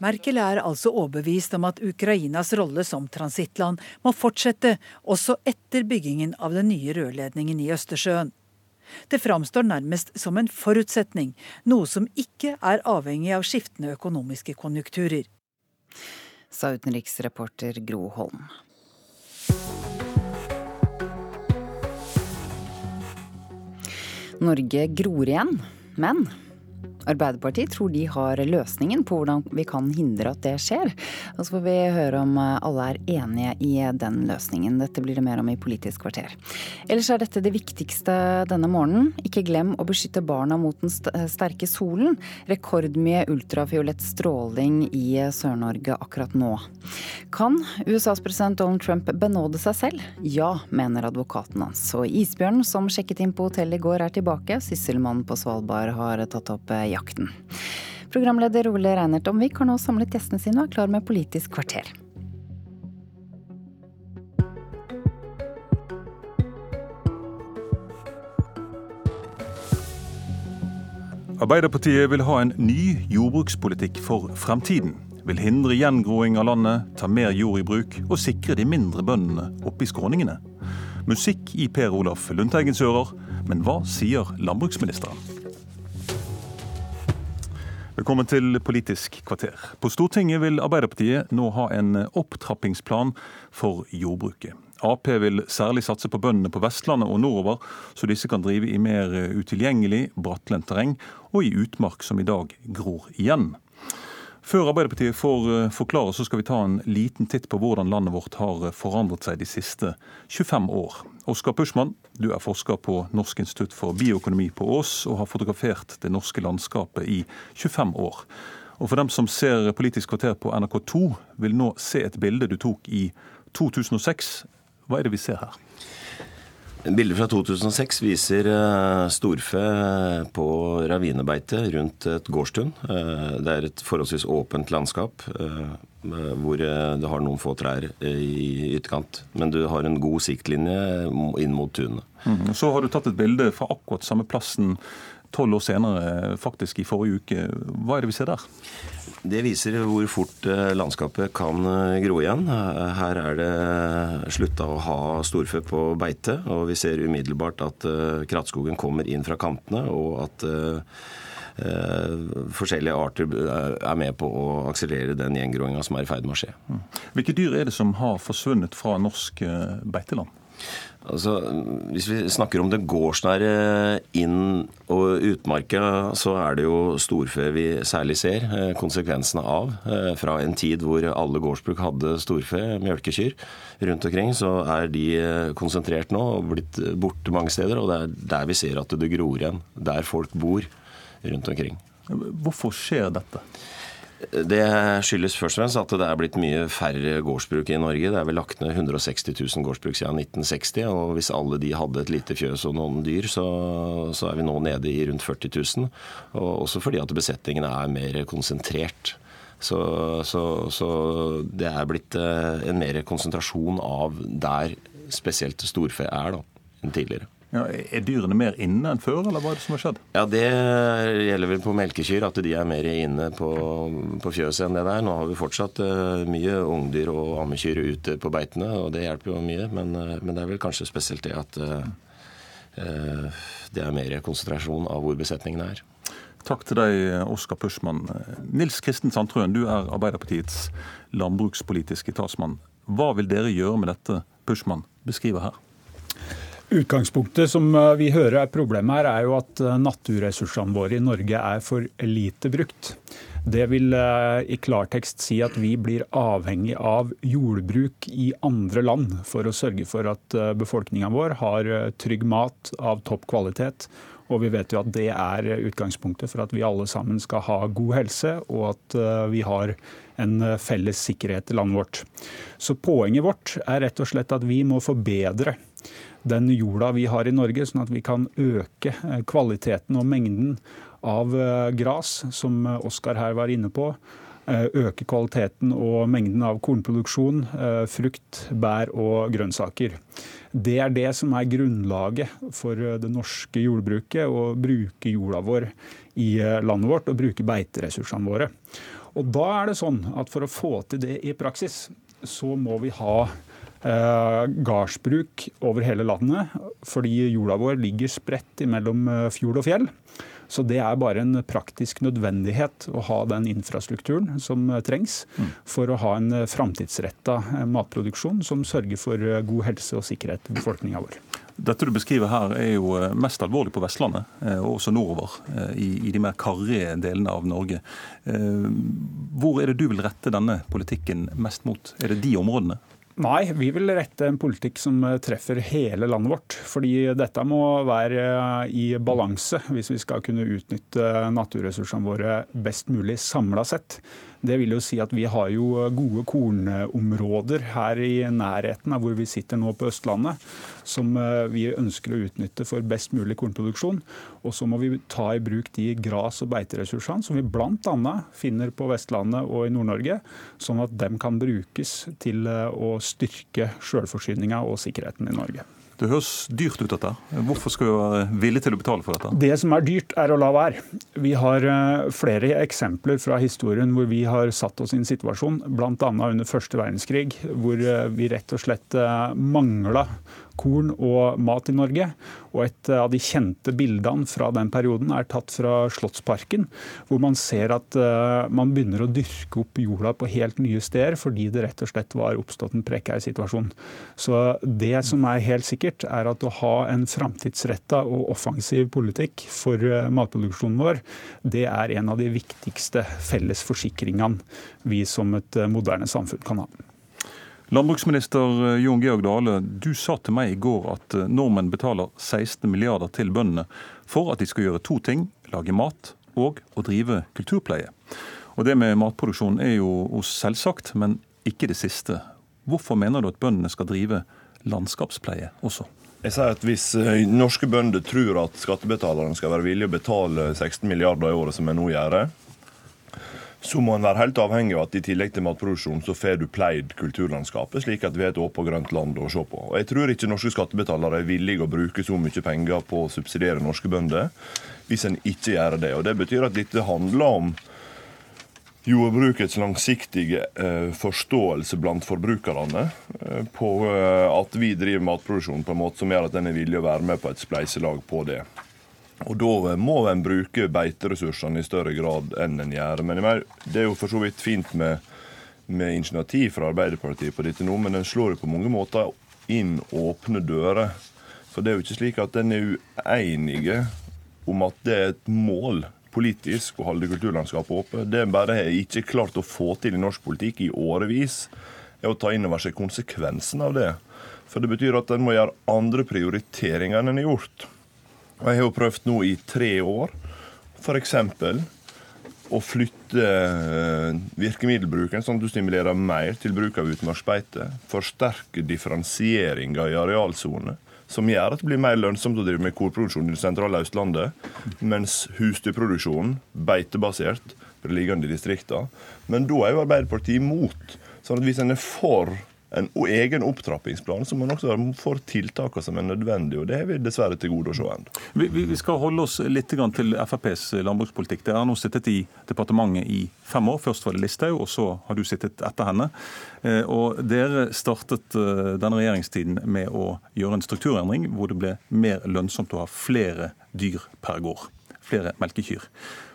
Merkel er altså overbevist om at Ukrainas rolle som transittland må fortsette også etter byggingen av den nye rørledningen i Østersjøen. Det framstår nærmest som en forutsetning, noe som ikke er avhengig av skiftende økonomiske konjunkturer. Sa utenriksreporter Gro Holm. Norge gror igjen, men Arbeiderpartiet tror de har løsningen på hvordan vi kan hindre at det skjer. Og så får vi høre om alle er enige i den løsningen. Dette blir det mer om i Politisk kvarter. Ellers er dette det viktigste denne morgenen. Ikke glem å beskytte barna mot den sterke solen. Rekordmye ultrafiolett stråling i Sør-Norge akkurat nå. Kan USAs president Donald Trump benåde seg selv? Ja, mener advokaten hans. Og isbjørnen som sjekket inn på hotellet i går er tilbake. Sysselmannen på Svalbard har tatt opp jakten. Programleder Ole Reinert Omvik har nå samlet gjestene sine og er klar med Politisk kvarter. Arbeiderpartiet vil ha en ny jordbrukspolitikk for fremtiden. Vil hindre gjengroing av landet, ta mer jord i bruk og sikre de mindre bøndene oppe i skråningene. Musikk i Per Olaf Lundteigens ører, men hva sier landbruksministeren? Velkommen til Politisk kvarter. På Stortinget vil Arbeiderpartiet nå ha en opptrappingsplan for jordbruket. Ap vil særlig satse på bøndene på Vestlandet og nordover, så disse kan drive i mer utilgjengelig, brattlendt terreng og i utmark som i dag gror igjen. Før Arbeiderpartiet får forklare, så skal vi ta en liten titt på hvordan landet vårt har forandret seg de siste 25 år. Oskar Puschmann, du er forsker på Norsk institutt for bioøkonomi på Ås, og har fotografert det norske landskapet i 25 år. Og For dem som ser Politisk kvarter på NRK2, vil nå se et bilde du tok i 2006. Hva er det vi ser her? Bildet fra 2006 viser storfe på ravinebeite rundt et gårdstun. Det er et forholdsvis åpent landskap hvor det har noen få trær i ytterkant. Men du har en god siktlinje inn mot tunet. Mm. Så har du tatt et bilde fra akkurat samme plassen tolv år senere, faktisk i forrige uke. Hva er det vi ser der? Det viser hvor fort landskapet kan gro igjen. Her er det slutta å ha storfe på beite, og vi ser umiddelbart at krattskogen kommer inn fra kantene, og at forskjellige arter er med på å akselerere den gjengroinga som er i ferd med å skje. Hvilke dyr er det som har forsvunnet fra norsk beiteland? Altså, Hvis vi snakker om det gårdsnære inn- og utmarka, så er det jo storfe vi særlig ser konsekvensene av. Fra en tid hvor alle gårdsbruk hadde storfe, mjølkekyr, rundt omkring, så er de konsentrert nå og blitt borte mange steder. Og det er der vi ser at det gror igjen. Der folk bor rundt omkring. Hvorfor skjer dette? Det skyldes først og fremst at det er blitt mye færre gårdsbruk i Norge. Det er vel lagt ned 160 000 gårdsbruk siden 1960. Og hvis alle de hadde et lite fjøs og noen dyr, så, så er vi nå nede i rundt 40 000. Og også fordi at besetningene er mer konsentrert. Så, så, så det er blitt eh, en mer konsentrasjon av der spesielt storfe er, da, enn tidligere. Ja, er dyrene mer inne enn før, eller hva er det som har skjedd? Ja, Det gjelder vel på melkekyr, at de er mer inne på, på fjøset enn det der. Nå har vi fortsatt uh, mye ungdyr og ammekyr ute på beitene, og det hjelper jo mye. Men, uh, men det er vel kanskje spesielt det at uh, det er mer konsentrasjon av hvor besetningen er. Takk til deg, Oskar Pushman. Nils Kristen Sandtrøen, du er Arbeiderpartiets landbrukspolitiske talsmann. Hva vil dere gjøre med dette Pushman beskriver her? Utgangspunktet som vi hører er problemet her, er jo at naturressursene våre i Norge er for lite brukt. Det vil i klartekst si at vi blir avhengig av jordbruk i andre land for å sørge for at befolkninga vår har trygg mat av topp kvalitet. Og vi vet jo at det er utgangspunktet for at vi alle sammen skal ha god helse, og at vi har en felles sikkerhet i landet vårt. Så poenget vårt er rett og slett at vi må forbedre den jorda vi har i Norge, sånn at vi kan øke kvaliteten og mengden av gras, som Oskar her var inne på. Øke kvaliteten og mengden av kornproduksjon, frukt, bær og grønnsaker. Det er det som er grunnlaget for det norske jordbruket, å bruke jorda vår i landet vårt og bruke beiteressursene våre. Og da er det sånn at For å få til det i praksis, så må vi ha Eh, gardsbruk over hele landet, fordi jorda vår ligger spredt mellom fjord og fjell. Så det er bare en praktisk nødvendighet å ha den infrastrukturen som trengs for å ha en framtidsretta matproduksjon som sørger for god helse og sikkerhet i befolkninga vår. Dette du beskriver her er jo mest alvorlig på Vestlandet, og også nordover, i, i de mer karrige delene av Norge. Hvor er det du vil rette denne politikken mest mot? Er det de områdene? Nei, vi vil rette en politikk som treffer hele landet vårt. Fordi dette må være i balanse hvis vi skal kunne utnytte naturressursene våre best mulig samla sett. Det vil jo si at Vi har jo gode kornområder her i nærheten av hvor vi sitter nå på Østlandet, som vi ønsker å utnytte for best mulig kornproduksjon. Og så må vi ta i bruk de gras- og beiteressursene som vi bl.a. finner på Vestlandet og i Nord-Norge, sånn at de kan brukes til å styrke selvforsyninga og sikkerheten i Norge. Det høres dyrt ut, dette. Hvorfor skal vi være villige til å betale for dette? Det som er dyrt, er å la være. Vi har flere eksempler fra historien hvor vi har satt oss i en situasjon, bl.a. under første verdenskrig, hvor vi rett og slett mangla korn og mat i Norge. Og et av de kjente bildene fra den perioden er tatt fra Slottsparken, hvor man ser at man begynner å dyrke opp jorda på helt nye steder fordi det rett og slett var oppstått en prekær situasjon. Så det som er helt sikkert, er at å ha en framtidsretta og offensiv politikk for matproduksjonen vår, det er en av de viktigste felles forsikringene vi som et moderne samfunn kan ha. Landbruksminister Jon Georg Dale, du sa til meg i går at nordmenn betaler 16 milliarder til bøndene for at de skal gjøre to ting, lage mat og å drive kulturpleie. Og Det med matproduksjon er jo selvsagt, men ikke det siste. Hvorfor mener du at bøndene skal drive landskapspleie også? Jeg sier at Hvis norske bønder tror at skattebetalerne skal være villige å betale 16 milliarder i året, som jeg nå gjør, så må en være helt avhengig av at i tillegg til matproduksjon så får du pleid kulturlandskapet, slik at vi har et åpent og grønt land å se på. Og Jeg tror ikke norske skattebetalere er villige å bruke så mye penger på å subsidiere norske bønder hvis en ikke gjør det. Og Det betyr at dette handler om jordbrukets langsiktige eh, forståelse blant forbrukerne eh, på eh, at vi driver matproduksjon på en måte som gjør at en er villig å være med på et spleiselag på det. Og Da må en bruke beiteressursene i større grad enn en gjør. Men det er jo for så vidt fint med, med initiativ fra Arbeiderpartiet på dette nå, men en slår jo på mange måter inn åpne dører. For det er jo ikke slik at en er uenige om at det er et mål politisk å holde kulturlandskapet oppe. Det en bare har ikke klart å få til i norsk politikk i årevis, er å ta inn over seg konsekvensen av det. For det betyr at en må gjøre andre prioriteringer enn en har gjort. Og Jeg har jo prøvd nå i tre år f.eks. å flytte eh, virkemiddelbruken, sånn at du stimulerer mer til bruk av utmarksbeite. Forsterke differensieringa i arealsone, som gjør at det blir mer lønnsomt å drive med korproduksjon i det sentrale Østlandet, mens husdyrproduksjonen, beitebasert, blir liggende i distriktene. Men da er jo Arbeiderpartiet imot. Sånn at hvis en er for en egen opptrappingsplan, så må man også for tiltakene som er nødvendige. og Det er vi dessverre til gode å se ennå. Vi, vi, skal holde oss litt til FrPs landbrukspolitikk. Dere har nå sittet i departementet i fem år. Først var det Listhaug, og så har du sittet etter henne. Eh, og Dere startet eh, denne regjeringstiden med å gjøre en strukturendring hvor det ble mer lønnsomt å ha flere dyr per gård. Flere melkekyr.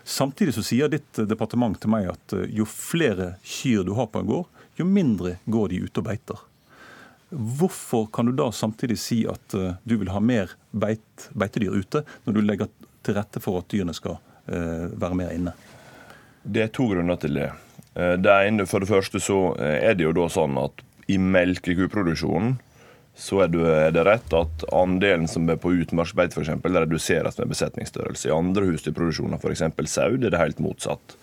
Samtidig så sier ditt departement til meg at eh, jo flere kyr du har på en gård, jo mindre går de ute og beiter. Hvorfor kan du da samtidig si at uh, du vil ha mer beit, beitedyr ute, når du legger til rette for at dyrene skal uh, være mer inne? Det er to grunner til det. Uh, det ene, For det første så er det jo da sånn at i melkekuproduksjonen så er det, rett at andelen som er på utmarksbeite f.eks. reduseres med besetningsstørrelse. I andre husdyrproduksjoner, f.eks. sau, er det helt motsatt.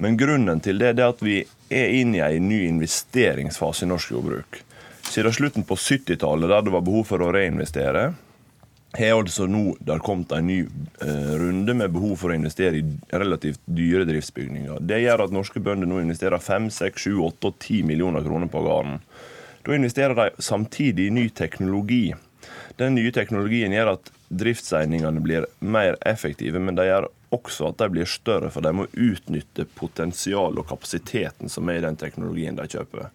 Men grunnen til det er at vi er inne i en ny investeringsfase i norsk jordbruk. Siden slutten på 70-tallet, der det var behov for å reinvestere, har altså nå der kommet en ny eh, runde med behov for å investere i relativt dyre driftsbygninger. Det gjør at norske bønder nå investerer 5, 6, 7, 8 og 10 millioner kroner på gården. Da investerer de samtidig i ny teknologi. Den nye teknologien gjør at driftseiningene blir mer effektive, men de gjør også at de blir større, for de må utnytte potensialet og kapasiteten som er i den teknologien de kjøper.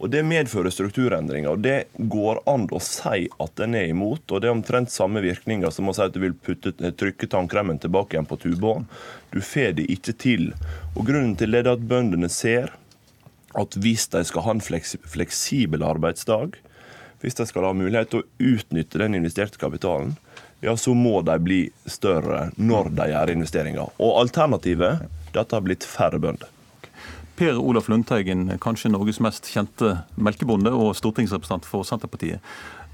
Og Det medfører strukturendringer. og Det går an å si at den er imot. og Det er omtrent samme virkninger som å si at du vil putte, trykke tannkremen tilbake igjen på tuba. Du får det ikke til. Og Grunnen til det er at bøndene ser at hvis de skal ha en fleksibel arbeidsdag, hvis de skal ha mulighet til å utnytte den investerte kapitalen, ja, så må de bli større når de gjør investeringer. Og alternativet er at det har blitt færre bønder. Per Olaf Lundteigen, kanskje Norges mest kjente melkebonde og stortingsrepresentant for Senterpartiet.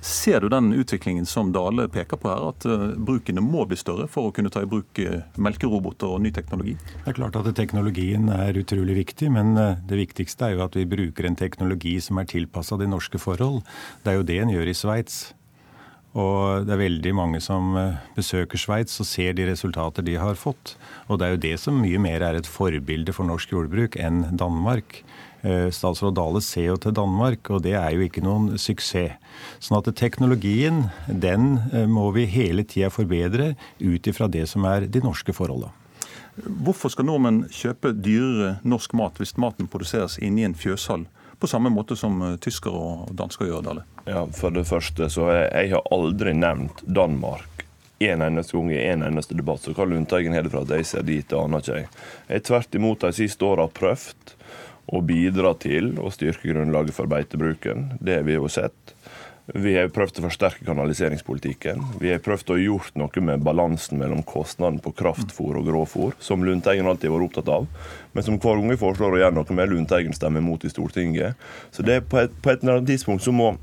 Ser du den utviklingen som Dale peker på her, at eh, brukene må bli større for å kunne ta i bruk eh, melkeroboter og ny teknologi? Det er klart at teknologien er utrolig viktig, men eh, det viktigste er jo at vi bruker en teknologi som er tilpassa de norske forhold. Det er jo det en gjør i Sveits. Og det er veldig mange som eh, besøker Sveits og ser de resultater de har fått. Og det er jo det som mye mer er et forbilde for norsk jordbruk enn Danmark. Eh, statsråd Dale ser jo til Danmark, og det er jo ikke noen suksess. Sånn at teknologien, den eh, må vi hele tida forbedre ut ifra det som er de norske forholdene. Hvorfor skal nordmenn kjøpe dyrere norsk mat hvis maten produseres inni en fjøshall? På samme måte som eh, tyskere og dansker gjør, Dale? Ja, For det første så jeg, jeg har aldri nevnt Danmark en eneste gang i en eneste debatt. Så hva Lundteigen har det fra at jeg ser dit, det aner ikke jeg. Jeg tvert imot de siste åra prøvd å bidra til å styrke grunnlaget for beitebruken. Det har vi jo sett. Vi har prøvd å forsterke kanaliseringspolitikken. Vi har prøvd å gjort noe med balansen mellom kostnaden på kraftfôr og grovfôr, som Lundteigen alltid har vært opptatt av, men som hver gang vi foreslår å gjøre noe med, Lundteigen stemmer imot i Stortinget. Så det er på et, på et eller annet tidspunkt så må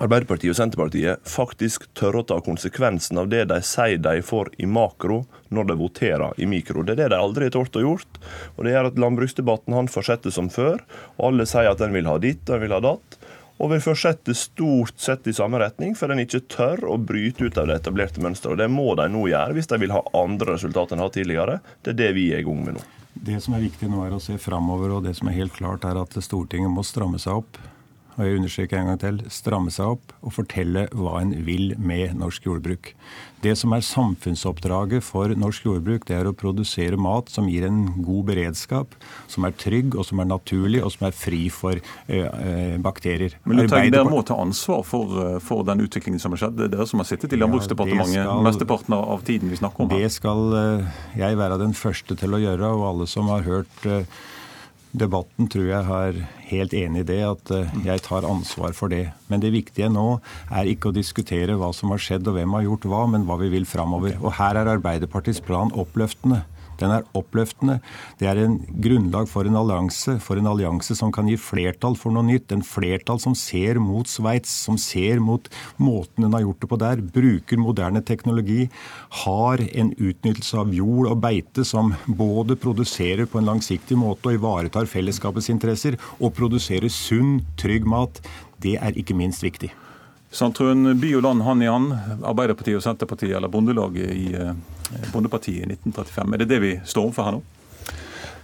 Arbeiderpartiet og Senterpartiet faktisk tørre å ta konsekvensen av det de sier de får i makro, når de voterer i mikro. Det er det de aldri har tort å gjort. Og Det gjør at landbruksdebatten han fortsetter som før. og Alle sier at en vil ha ditt og en vil ha datt og vil fortsette stort sett i samme retning, for den ikke tør å bryte ut av det etablerte mønsteret. Det må de nå gjøre hvis de vil ha andre resultater enn de har tidligere. Det er det vi er i gang med nå. Det som er viktig nå, er å se framover, og det som er helt klart, er at Stortinget må stramme seg opp. Og jeg understreker en gang til stramme seg opp og fortelle hva en vil med norsk jordbruk. Det som er samfunnsoppdraget for norsk jordbruk, det er å produsere mat som gir en god beredskap, som er trygg og som er naturlig og som er fri for uh, bakterier. Men Arbeider... Dere må ta ansvar for, eh, for, den utviklingen som har skjedd. Det er dere som har sittet i Landbruksdepartementet ja, skal... mesteparten av tiden vi snakker om her. Det skal uh, jeg være den første til å gjøre, og alle som har hørt uh, debatten tror jeg har helt enig i det, at eh, jeg tar ansvar for det. Men det viktige nå er ikke å diskutere hva som har skjedd og hvem har gjort hva, men hva vi vil framover. Og her er Arbeiderpartiets plan oppløftende. Den er oppløftende. Det er en grunnlag for en allianse, for en allianse som kan gi flertall for noe nytt. En flertall som ser mot Sveits, som ser mot måten den har gjort det på der. Bruker moderne teknologi. Har en utnyttelse av jord og beite som både produserer på en langsiktig måte og ivaretar fellesskapets interesser, og produserer sunn, trygg mat. Det er ikke minst viktig. Sandtrøen, by og land hand i hand, Arbeiderpartiet og Senterpartiet, eller Bondelaget i eh, Bondepartiet i 1935. Er det det vi står overfor her nå?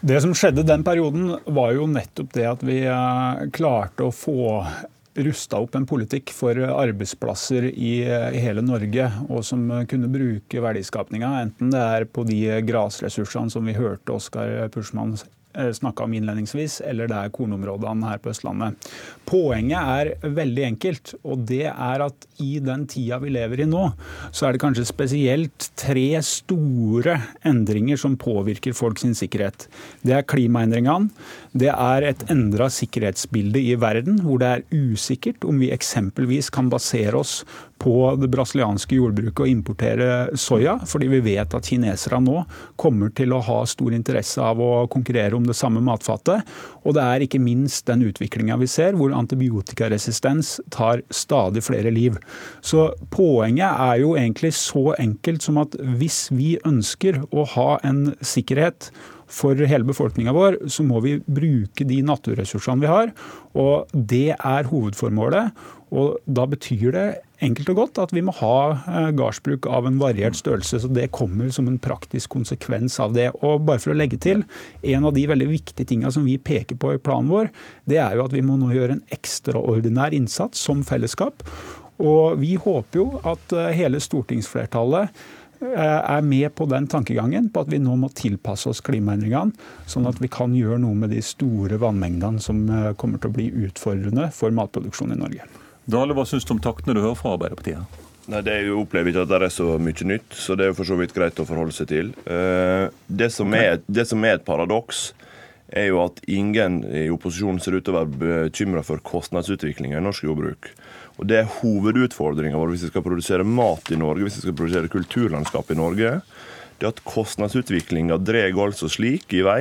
Det som skjedde den perioden, var jo nettopp det at vi eh, klarte å få rusta opp en politikk for arbeidsplasser i hele Norge, og som kunne bruke verdiskapninga, enten det er på de grasressursene som vi hørte Oskar Pursmann snakka om innledningsvis, eller det er kornområdene her på Østlandet. Poenget er veldig enkelt, og det er at i den tida vi lever i nå, så er det kanskje spesielt tre store endringer som påvirker folks sikkerhet. Det er klimaendringene, det er et endra sikkerhetsbilde i verden, hvor det er usikkert om vi eksempelvis kan basere oss på det brasilianske jordbruket å importere soya, fordi vi vet at kinesere nå kommer til å ha stor interesse av å konkurrere om det samme matfatet. Og det er ikke minst den utviklinga vi ser, hvor antibiotikaresistens tar stadig flere liv. Så poenget er jo egentlig så enkelt som at hvis vi ønsker å ha en sikkerhet for hele befolkninga vår, så må vi bruke de naturressursene vi har. Og det er hovedformålet. Og da betyr det enkelt og godt at vi må ha eh, gardsbruk av en variert størrelse. Så det kommer som en praktisk konsekvens av det. Og bare for å legge til, en av de veldig viktige tinga som vi peker på i planen vår, det er jo at vi må nå gjøre en ekstraordinær innsats som fellesskap. Og vi håper jo at eh, hele stortingsflertallet er med på den tankegangen på at vi nå må tilpasse oss klimaendringene, sånn at vi kan gjøre noe med de store vannmengdene som kommer til å bli utfordrende for matproduksjon i Norge. Dale, hva syns du om taktene du hører fra Arbeiderpartiet? Nei, Det jeg opplever ikke at det er så mye nytt, så det er jo for så vidt greit å forholde seg til. Eh, det som er, det som er et paradoks, er jo at ingen i opposisjonen ser ut til å være bekymra for kostnadsutviklinga i norsk jordbruk. Og Det er hovedutfordringa vår hvis vi skal produsere mat i Norge, hvis vi skal produsere kulturlandskap i Norge. Det at kostnadsutviklinga dreg altså slik i vei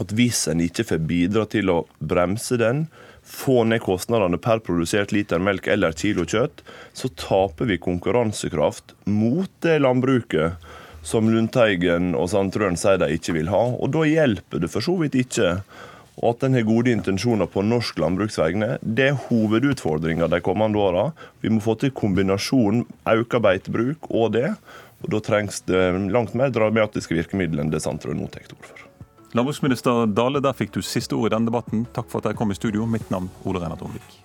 at hvis en ikke får bidra til å bremse den, få ned kostnadene per produsert liter melk eller kilo kjøtt, så taper vi konkurransekraft mot det landbruket som Lundteigen og Sandtrøen sier de ikke vil ha. Og da hjelper det for så vidt ikke og at en har gode intensjoner på norsk landbruks vegne. Det er hovedutfordringa de kommende åra. Vi må få til kombinasjonen økt beitebruk og det. Og da trengs det langt mer dramatiske virkemidler enn det Sandtrøen nå tar til orde for. Landbruksminister Dale, der fikk du siste ord i denne debatten. Takk for at dere kom i studio. Mitt navn Ole Reinert Ongvik.